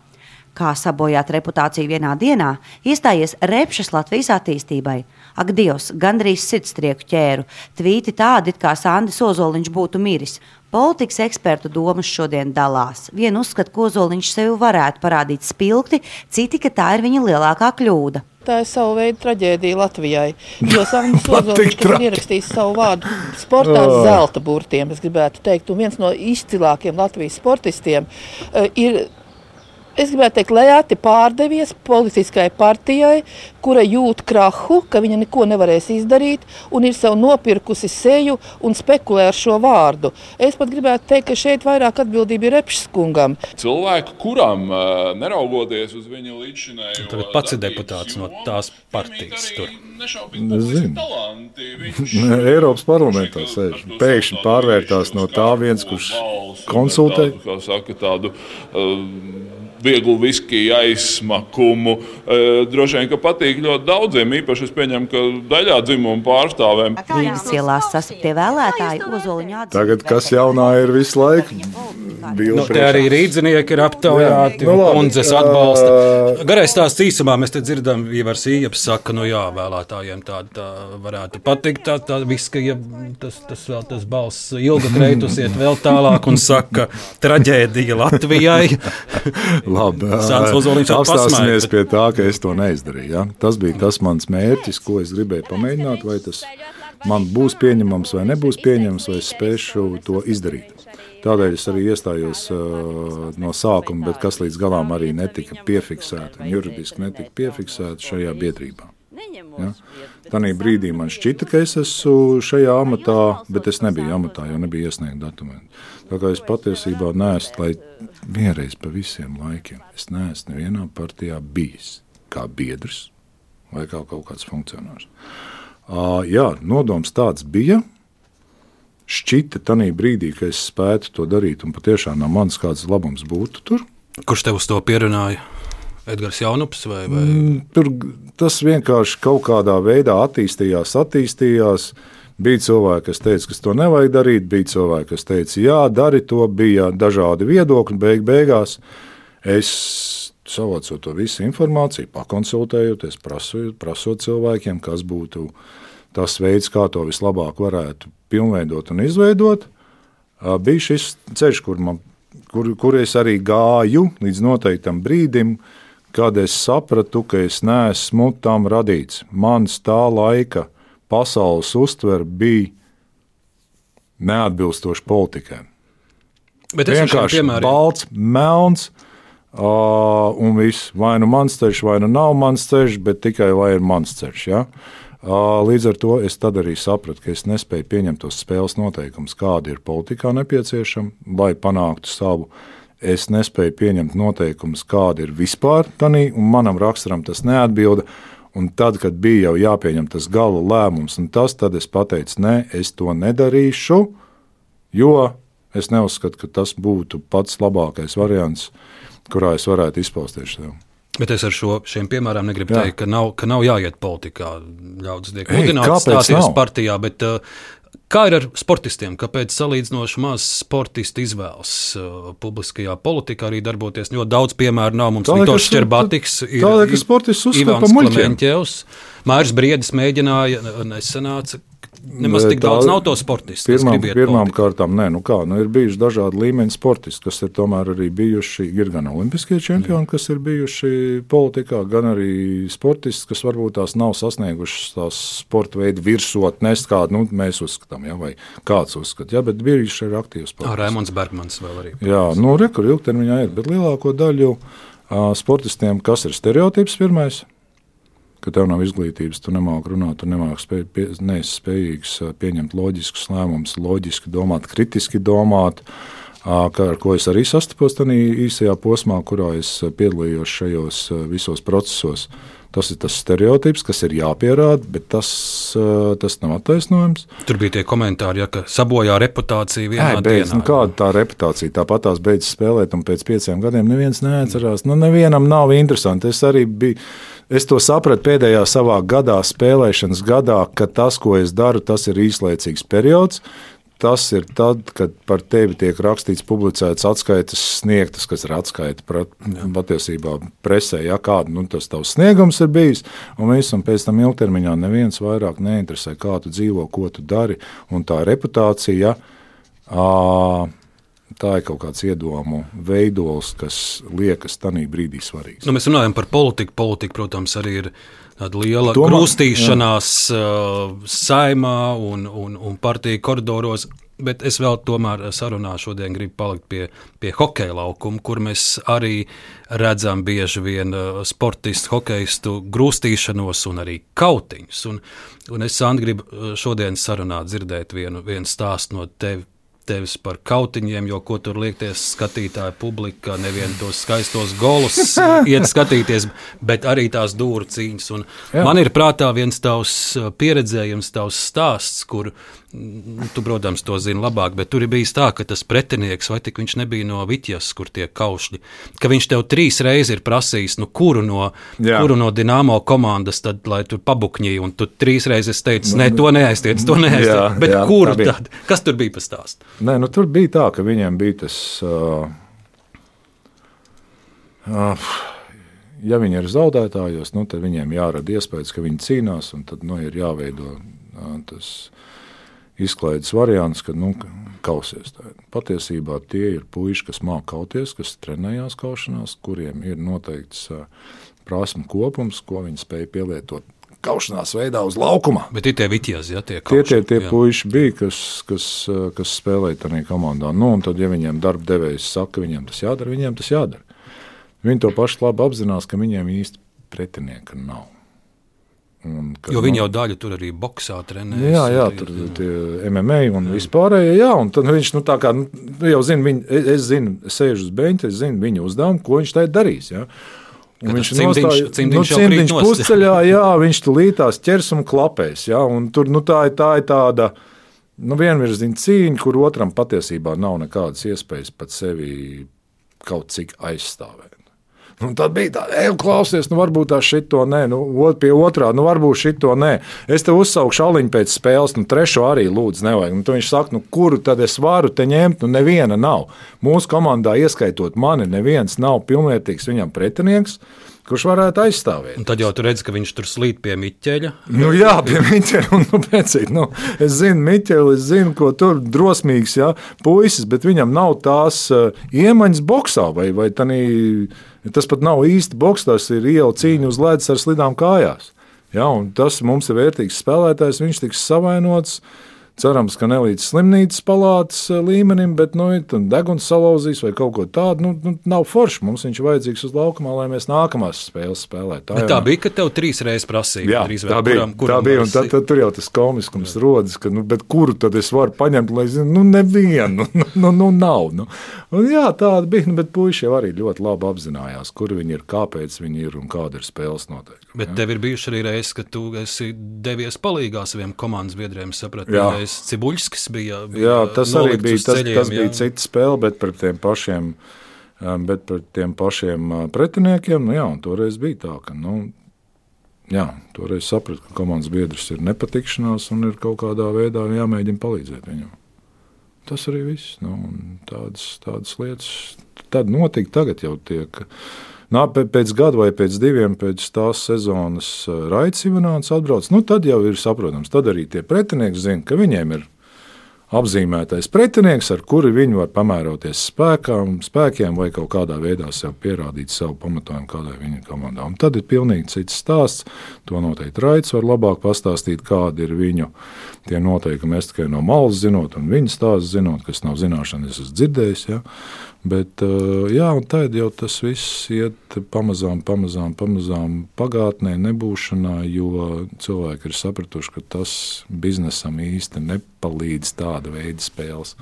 S17: kā sabojāt reputāciju vienā dienā, iestājies repšas Latvijas attīstībai. Ak, Dievs, gandrīz sirdstrieku ķēru. Tvīti tādi, kā Sandis Ozoliņš būtu miris. Politikas ekspertu domas šodien dalās. Vienu uzskata, ka Ozoliņš sevi varētu parādīt spilgti, citi, ka tā ir viņa lielākā kļūda.
S18: Tā ir sava veida traģēdija Latvijai. Jo Sandrs Ozoliņš ir ierakstījis savu vārdu sportā oh. zelta burtiem, es gribētu teikt, un viens no izcilākiem Latvijas sportistiem ir es gribētu teikt, lēti pārdevies politiskai partijai, kura jūt krahu, ka viņa neko nevarēs izdarīt, un ir sev nopirkusi seju un spekulē ar šo vārdu. Es pat gribētu teikt, ka šeit vairāk atbildība ir Repšs kungam.
S6: Cilvēku, kuram neraugoties uz viņa līdzinējo...
S2: Tad pats ir deputāts no tās partijas tur.
S3: Eiropas parlamentā sēž. Pēkšņi pārvērtās no tā viens, kurš konsultē.
S6: Tādu, saka, tādu, uh, vieglu viskiju aizsmakumu. E, droši vien, ka patīk ļoti daudziem, īpaši es pieņemu, ka daļā dzimuma pārstāvēm.
S17: Rīgas ielās sasaptie vēlētāji Ozoliņā.
S3: Tagad kas jaunā ir visu laiku?
S2: Nu, te arī rīdzinieki ir aptaujāti, jā, nu, kundzes atbalsta. Garais tās īsumā mēs te dzirdam, Ivars Ījaps saka, nu jā, vēlētājiem tā, tā varētu patikt, tā, tā viska, ja tas, tas vēl tas balss ilga kreitus iet vēl tālāk un saka, traģēdija Latvijai.
S3: Labi, apstāsimies pie tā, ka es to neizdarīju. Ja? Tas bija tas mans mērķis, ko es gribēju pamēģināt, vai tas man būs pieņemams vai nebūs pieņemams, vai es spēšu to izdarīt. Tādēļ es arī iestājos uh, no sākuma, bet kas līdz galam arī netika piefiksēta, juridiski netika piefiksēta šajā biedrībā. Ja? Tanī brīdī man šķita, ka es esmu šajā amatā, bet es nebiju amatā, jo nebija iesniegta dokumenti. Tā kā es patiesībā neesmu, lai vienreiz pa visiem laikiem, es neesmu nevienā partijā bijis kā biedrs vai kā kaut kāds funkcionārs. Uh, jā, nodoms tāds bija. Šķita tajā brīdī, ka es spētu to darīt, un patiešām no manis kāds labums būtu tur.
S2: Kurš tev uz to pierunāja? Edgars Jaunups vai? vai?
S3: Mm, tur tas vienkārši kaut kādā veidā attīstījās, attīstījās. Uh, Bija cilvēki, kas teica, ka to nevajag darīt, bija cilvēki, kas teica, jā, dari to, bija dažādi viedokļi. Beig beigās es savācot to visu informāciju, pakonsultējoties, prasot, prasot cilvēkiem, kas būtu tas veids, kā to vislabāk varētu pilnveidot un izveidot, bija šis ceļš, kur, man, kur, kur es arī gāju līdz noteiktam brīdim, kad es sapratu, ka es neesmu tam radīts. Mans tā laika pasaules uztvere bija neatbilstoša politikai.
S2: Bet es
S3: vienkārši balts, melns. Uh, un viss, vai nu mans ceļš, vai nu nav mans ceļš, bet tikai lai ir mans ceļš. Ja? Uh, līdz ar to es arī sapratu, ka es nespēju pieņemt tos spēles noteikumus, kādi ir politikā nepieciešami, lai panāktu savu. Es nespēju pieņemt noteikumus, kādi ir vispār tādā, un manam raksturam tas neatbilda. Un tad, kad bija jau jāpieņem tas gala lēmums, tas, tad es pateicu, nē, es to nedarīšu, jo es neuzskatu, ka tas būtu pats labākais variants kurā es varētu izpausties sev.
S2: Bet es ar šo, šiem piemēriem negribu Jā. teikt, ka nav, ka nav jāiet politikā. Ļaudis tiek mudināts stāties nav? partijā, bet uh, kā ir ar sportistiem? Kāpēc salīdzinoši maz sportisti izvēlas uh, publiskajā politikā arī darboties? Jo daudz piemēru nav. Mums Viktors Čerbatiks ir
S3: Tādēļ, ka sportists uzskata par muļķiem.
S2: Mārs Briedis mēģināja, nesanāca. Nemaz tik daudz nav to sportistu.
S3: Pirmām, pirmām kārtām, nē, nu kā, nu ir bijuši dažādi līmeņi sportisti, kas ir tomēr arī bijuši, ir gan olimpiskie čempioni, kas ir bijuši politikā, gan arī sportisti, kas varbūt tās nav sasniegušas tās sporta veidu virsotnes, kādu nu, mēs uzskatām, ja, vai kāds uzskata, ja, bet bijuši ir aktīvs sportists.
S2: Rēmons Bergmans vēl arī.
S3: Jā, nu, rekur ilgtermiņā ir, bet lielāko daļu uh, sportistiem, kas ir stereotips pirmais, ka tev nav izglītības, tu nemāki runāt, tu nemāki spēj, pie, neesi spējīgs pieņemt loģiskus lēmumus, loģiski domāt, kritiski domāt. Kā, ar ko es arī sastapos tajā īsajā posmā, kurā es piedalījos šajos visos procesos. Tas ir tas stereotips, kas ir jāpierāda, bet tas, tas nav attaisnojams.
S2: Tur bija tie komentāri, ja, ka sabojā reputāciju vienā Ai, beidz,
S3: dienā. Nu, kāda tā reputācija? Tāpat tās beidzas spēlēt, un pēc pieciem gadiem neviens neatcerās. Nu, nevienam nav interesanti. Es arī biju Es to sapratu pēdējā savā gadā, spēlēšanas gadā, ka tas, ko es daru, tas ir īslaicīgs periods. Tas ir tad, kad par tevi tiek rakstīts, publicēts, atskaites sniegtas, kas ir atskaita patiesībā presē, ja kāda nu, tas tavs sniegums ir bijis. Un, viss, un pēc tam ilgtermiņā neviens vairāk neinteresē, kā tu dzīvo, ko tu dari. Un tā reputācija. Ja, tā ir kaut kāds iedomu veidols, kas liekas tajā brīdī svarīgs.
S2: Nu, mēs runājam par politiku. Politika, protams, arī ir tāda liela Domā, grūstīšanās uh, saimā un, un, un partiju koridoros. Bet es vēl tomēr sarunā šodien gribu palikt pie, pie hokeja laukuma, kur mēs arī redzam bieži vien uh, sportistu, hokeistu grūstīšanos un arī kautiņus. Un, un es, Sandra, gribu uh, šodien sarunā dzirdēt vienu, vienu stāstu no tevis tevis par kautiņiem, jo ko tur liekties skatītāja publika, nevien tos skaistos golus iet skatīties, bet arī tās dūru cīņas. Un man ir prātā viens tavs uh, pieredzējums, tavs stāsts, kur Nu, tu, protams, to zini labāk, bet tur ir bijis tā, ka tas pretinieks, vai tik viņš nebija no Vitjas, kur tie kaušļi, ka viņš tev trīs reizes ir prasījis, nu, kuru no, Jā. kuru no Dienāmo komandas, tad, lai tur pabukņīja, un tu trīs reizes teici, nē, to neaiztiec, to neaiztiec. Jā, bet jā, kuru tad? Kas tur bija pa stāstu?
S3: Nē, nu, tur bija tā, ka viņiem bija tas. Uh, uh, ja viņi ir zaudētājos, nu, tad viņiem jārada iespējas, ka viņi cīnās, un tad nu, ir jāveido uh, tas izklaides variants, ka nu, kausies. Tā. Patiesībā tie ir puiši, kas māca kauties, kas trenējās kaušanās, kuriem ir noteikts prasmu kopums, ko viņi spēj pielietot. Kaušanās veidā uz laukuma.
S2: Bet ir tie vitijas, ja tie
S3: kauši, tie, tie, tie puiši bija, kas, kas, kas spēlēja tajā komandā. Nu, un tad, ja viņiem darba devējs saka, ka viņiem tas jādara, viņiem tas jādara. Viņi to paši labi apzinās, ka viņiem īsti pretinieka nav.
S2: Un, kad, jo viņi jau daļu tur arī boxā trenēja.
S3: Jā, jā, tur bija MMA un jā. vispārējie. Jā, un tad viņš nu, kā, nu, jau zina, viņ, es zinu, es sēžu uz beņķa, es zinu viņa uzdevumu, ko viņš tajā darīs. Jā. Un viņš nostāja nu, cimdiņš pusceļā, jā, viņš tulītās ķers un klapēs. Jā, un tur nu, tā, ir, tā ir tāda nu, vienvirziena cīņa, kur otram patiesībā nav nekādas iespējas pat sevi kaut cik aizstāvēt. Un tad bija tā, ej, klausies, nu varbūt tā šito nē, nu pie otrā, nu varbūt šito nē. Es te uzsaukšu aliņu pēc spēles, nu trešo arī lūdzu nevajag. Nu, viņš saka, nu kuru tad es varu te ņemt, nu neviena nav. Mūsu komandā, ieskaitot mani, neviens nav pilnvērtīgs viņam pretinieks kurš varētu aizstāvēt.
S2: Un tad jau tur redz, ka viņš tur slīd pie Miķeļa.
S3: Nu, jā, pie Miķeļa. Un, nu, pēcīt, nu, es zinu, Miķeļa, es zinu, ko tur drosmīgs jā, puisis, bet viņam nav tās uh, iemaņas boxā vai, vai tanī, tas pat nav īsti boks, tas ir iela cīņa uz ledus ar slidām kājās. Ja, tas mums ir vērtīgs spēlētājs, viņš tiks savainots. Cerams, ka ne līdz slimnīcas palātas eh, līmenim, bet nu, deguns salauzīs vai kaut ko tādu. Nu, nu, nav forši. Mums viņš ir vajadzīgs uz laukumā, lai mēs nākamās spēles spēlētu.
S2: Tā, tā bija, ka tev trīs reizes prasīja.
S3: Jā,
S2: trīs
S3: tā bija. Kuram, kuram tā bija un tad, tad tur jau tas komiskums jā. rodas, ka nu, kuru tad es varu paņemt, lai zinu, nu nevienu, nu, nu, nu nav. Nu. Un, jā, tāda bija, bet puiši jau arī ļoti labi apzinājās, kur viņi ir, kāpēc viņi ir un kāda ir spēles noteikumi.
S2: Bet jā. tev ir bijuši arī reizes, ka tu esi devies palīgā saviem komandas biedriem, saprati, Andrejs Cibuļskis bija. bija
S3: jā, tas arī bija, tas, ceļiem, tas bija cita spēle, bet pret tiem pašiem. Bet pret tiem pašiem pretiniekiem, nu jā, toreiz bija tā, ka nu, jā, toreiz sapratu, ka komandas biedrs ir nepatikšanās un ir kaut kādā veidā jāmēģina palīdzēt viņam. Tas arī viss. Nu, tādas, tādas lietas tad notika, tagad jau tiek. Nā, pēc gada vai pēc diviem, pēc tās sezonas Raits Ivanovics atbrauc, nu, tad jau ir saprotams. Tad arī tie pretinieki zina, ka viņiem ir apzīmētais pretinieks, ar kuru viņi var pamēroties spēkām, spēkiem vai kaut kādā veidā sev pierādīt savu pamatojumu kādai viņa komandai. Un tad ir pilnīgi cits stāsts. To noteikti Raits var labāk pastāstīt, kādi ir viņu noteikumi. Es tikai no malas zinot, un viņa stāstu zinot, kas nav zināšana, es esmu dzirdējis. Ja? Bet, eh, jā, un tad jau tas viss iet pamazām, pamazām, pamazām pagātnē, nebūšanā, jo cilvēki ir sapratuši, ka tas biznesam īsti nepalīdz tāda veida spēles.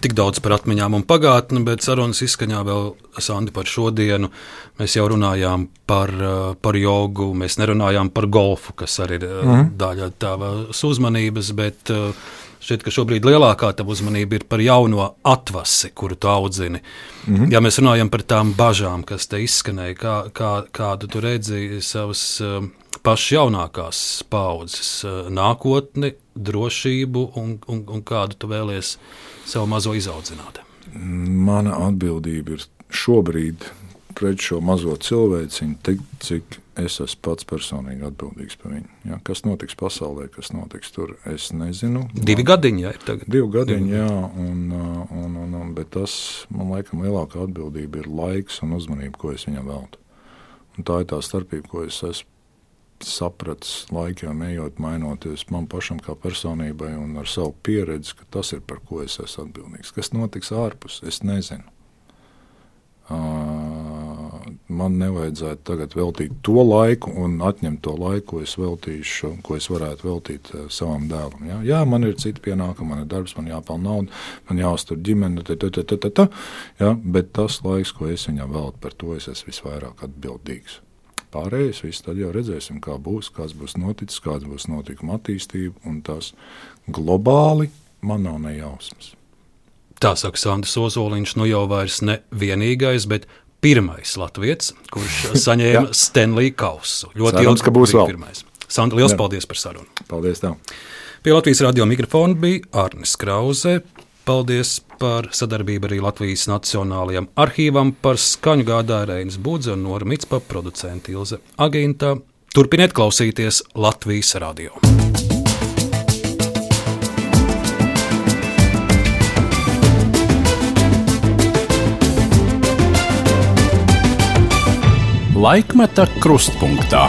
S2: Tik daudz par atmiņām un pagātni, bet sarunas izskaņā vēl Sandi par šodienu. Mēs jau runājām par, eh, par jogu, mēs nerunājām par golfu, kas arī ir mm. daļa tavas uzmanības, bet uh, Šķiet, ka šobrīd lielākā tava uzmanība ir par jauno atvasi, kuru tu audzini. Mm -hmm. Ja mēs runājam par tām bažām, kas te izskanēja, kā, kā, kādu tu redzi savas uh, pašas jaunākās paudzes uh, nākotni, drošību un, un, un kādu tu vēlies savu mazo izaudzināt?
S3: Mana atbildība ir šobrīd pret šo mazo cilvēciņu, tik cik es esmu pats personīgi atbildīgs par viņu. Ja, kas notiks pasaulē, kas notiks tur, es nezinu.
S2: Divi gadiņi, jā, ir tagad.
S3: Divi gadiņi, jā, un, un, un, un, bet tas, man laikam, lielākā atbildība ir laiks un uzmanība, ko es viņam veltu. Un tā ir tā starpība, ko es esmu sapratis laikam, ejot, mainoties man pašam kā personībai un ar savu pieredzi, ka tas ir par ko es esmu atbildīgs. Kas notiks ārpus, es nezinu. Man nevajadzētu tagad veltīt to laiku un atņemt to laiku, ko es veltīšu, ko es varētu veltīt savam dēlam. Ja? Jā, man ir citi pienākumi, man ir darbs, man jāpelnā nauda, man jāuztur ģimene, ta, ta, ta, ta, ta, ja? bet tas laiks, ko es viņam veltu, par to es esmu visvairāk atbildīgs. Pārējais viss tad jau redzēsim, kā būs, kāds būs noticis, kāda būs notikuma attīstība, un tas globāli man nav nejausmas.
S2: Tā saka Sandrs Ozoliņš, nu jau vairs ne vienīgais, bet pirmais latviečs, kurš saņēma Stanley kausu.
S3: Ļoti ilgi, ka būs vēl
S2: pirmais. Sandra, liels Jā. paldies par sarunu.
S3: Paldies tev.
S2: Pie Latvijas radio mikrofona bija Arnis Krause. Paldies par sadarbību arī Latvijas Nacionālajiem arhīvam, par skaņu gādāju Reinas Budze un Nora Mitspa producenta Ilze Agīntā. Turpiniet klausīties Latvijas radio.
S1: Laikmeta krustpunktā.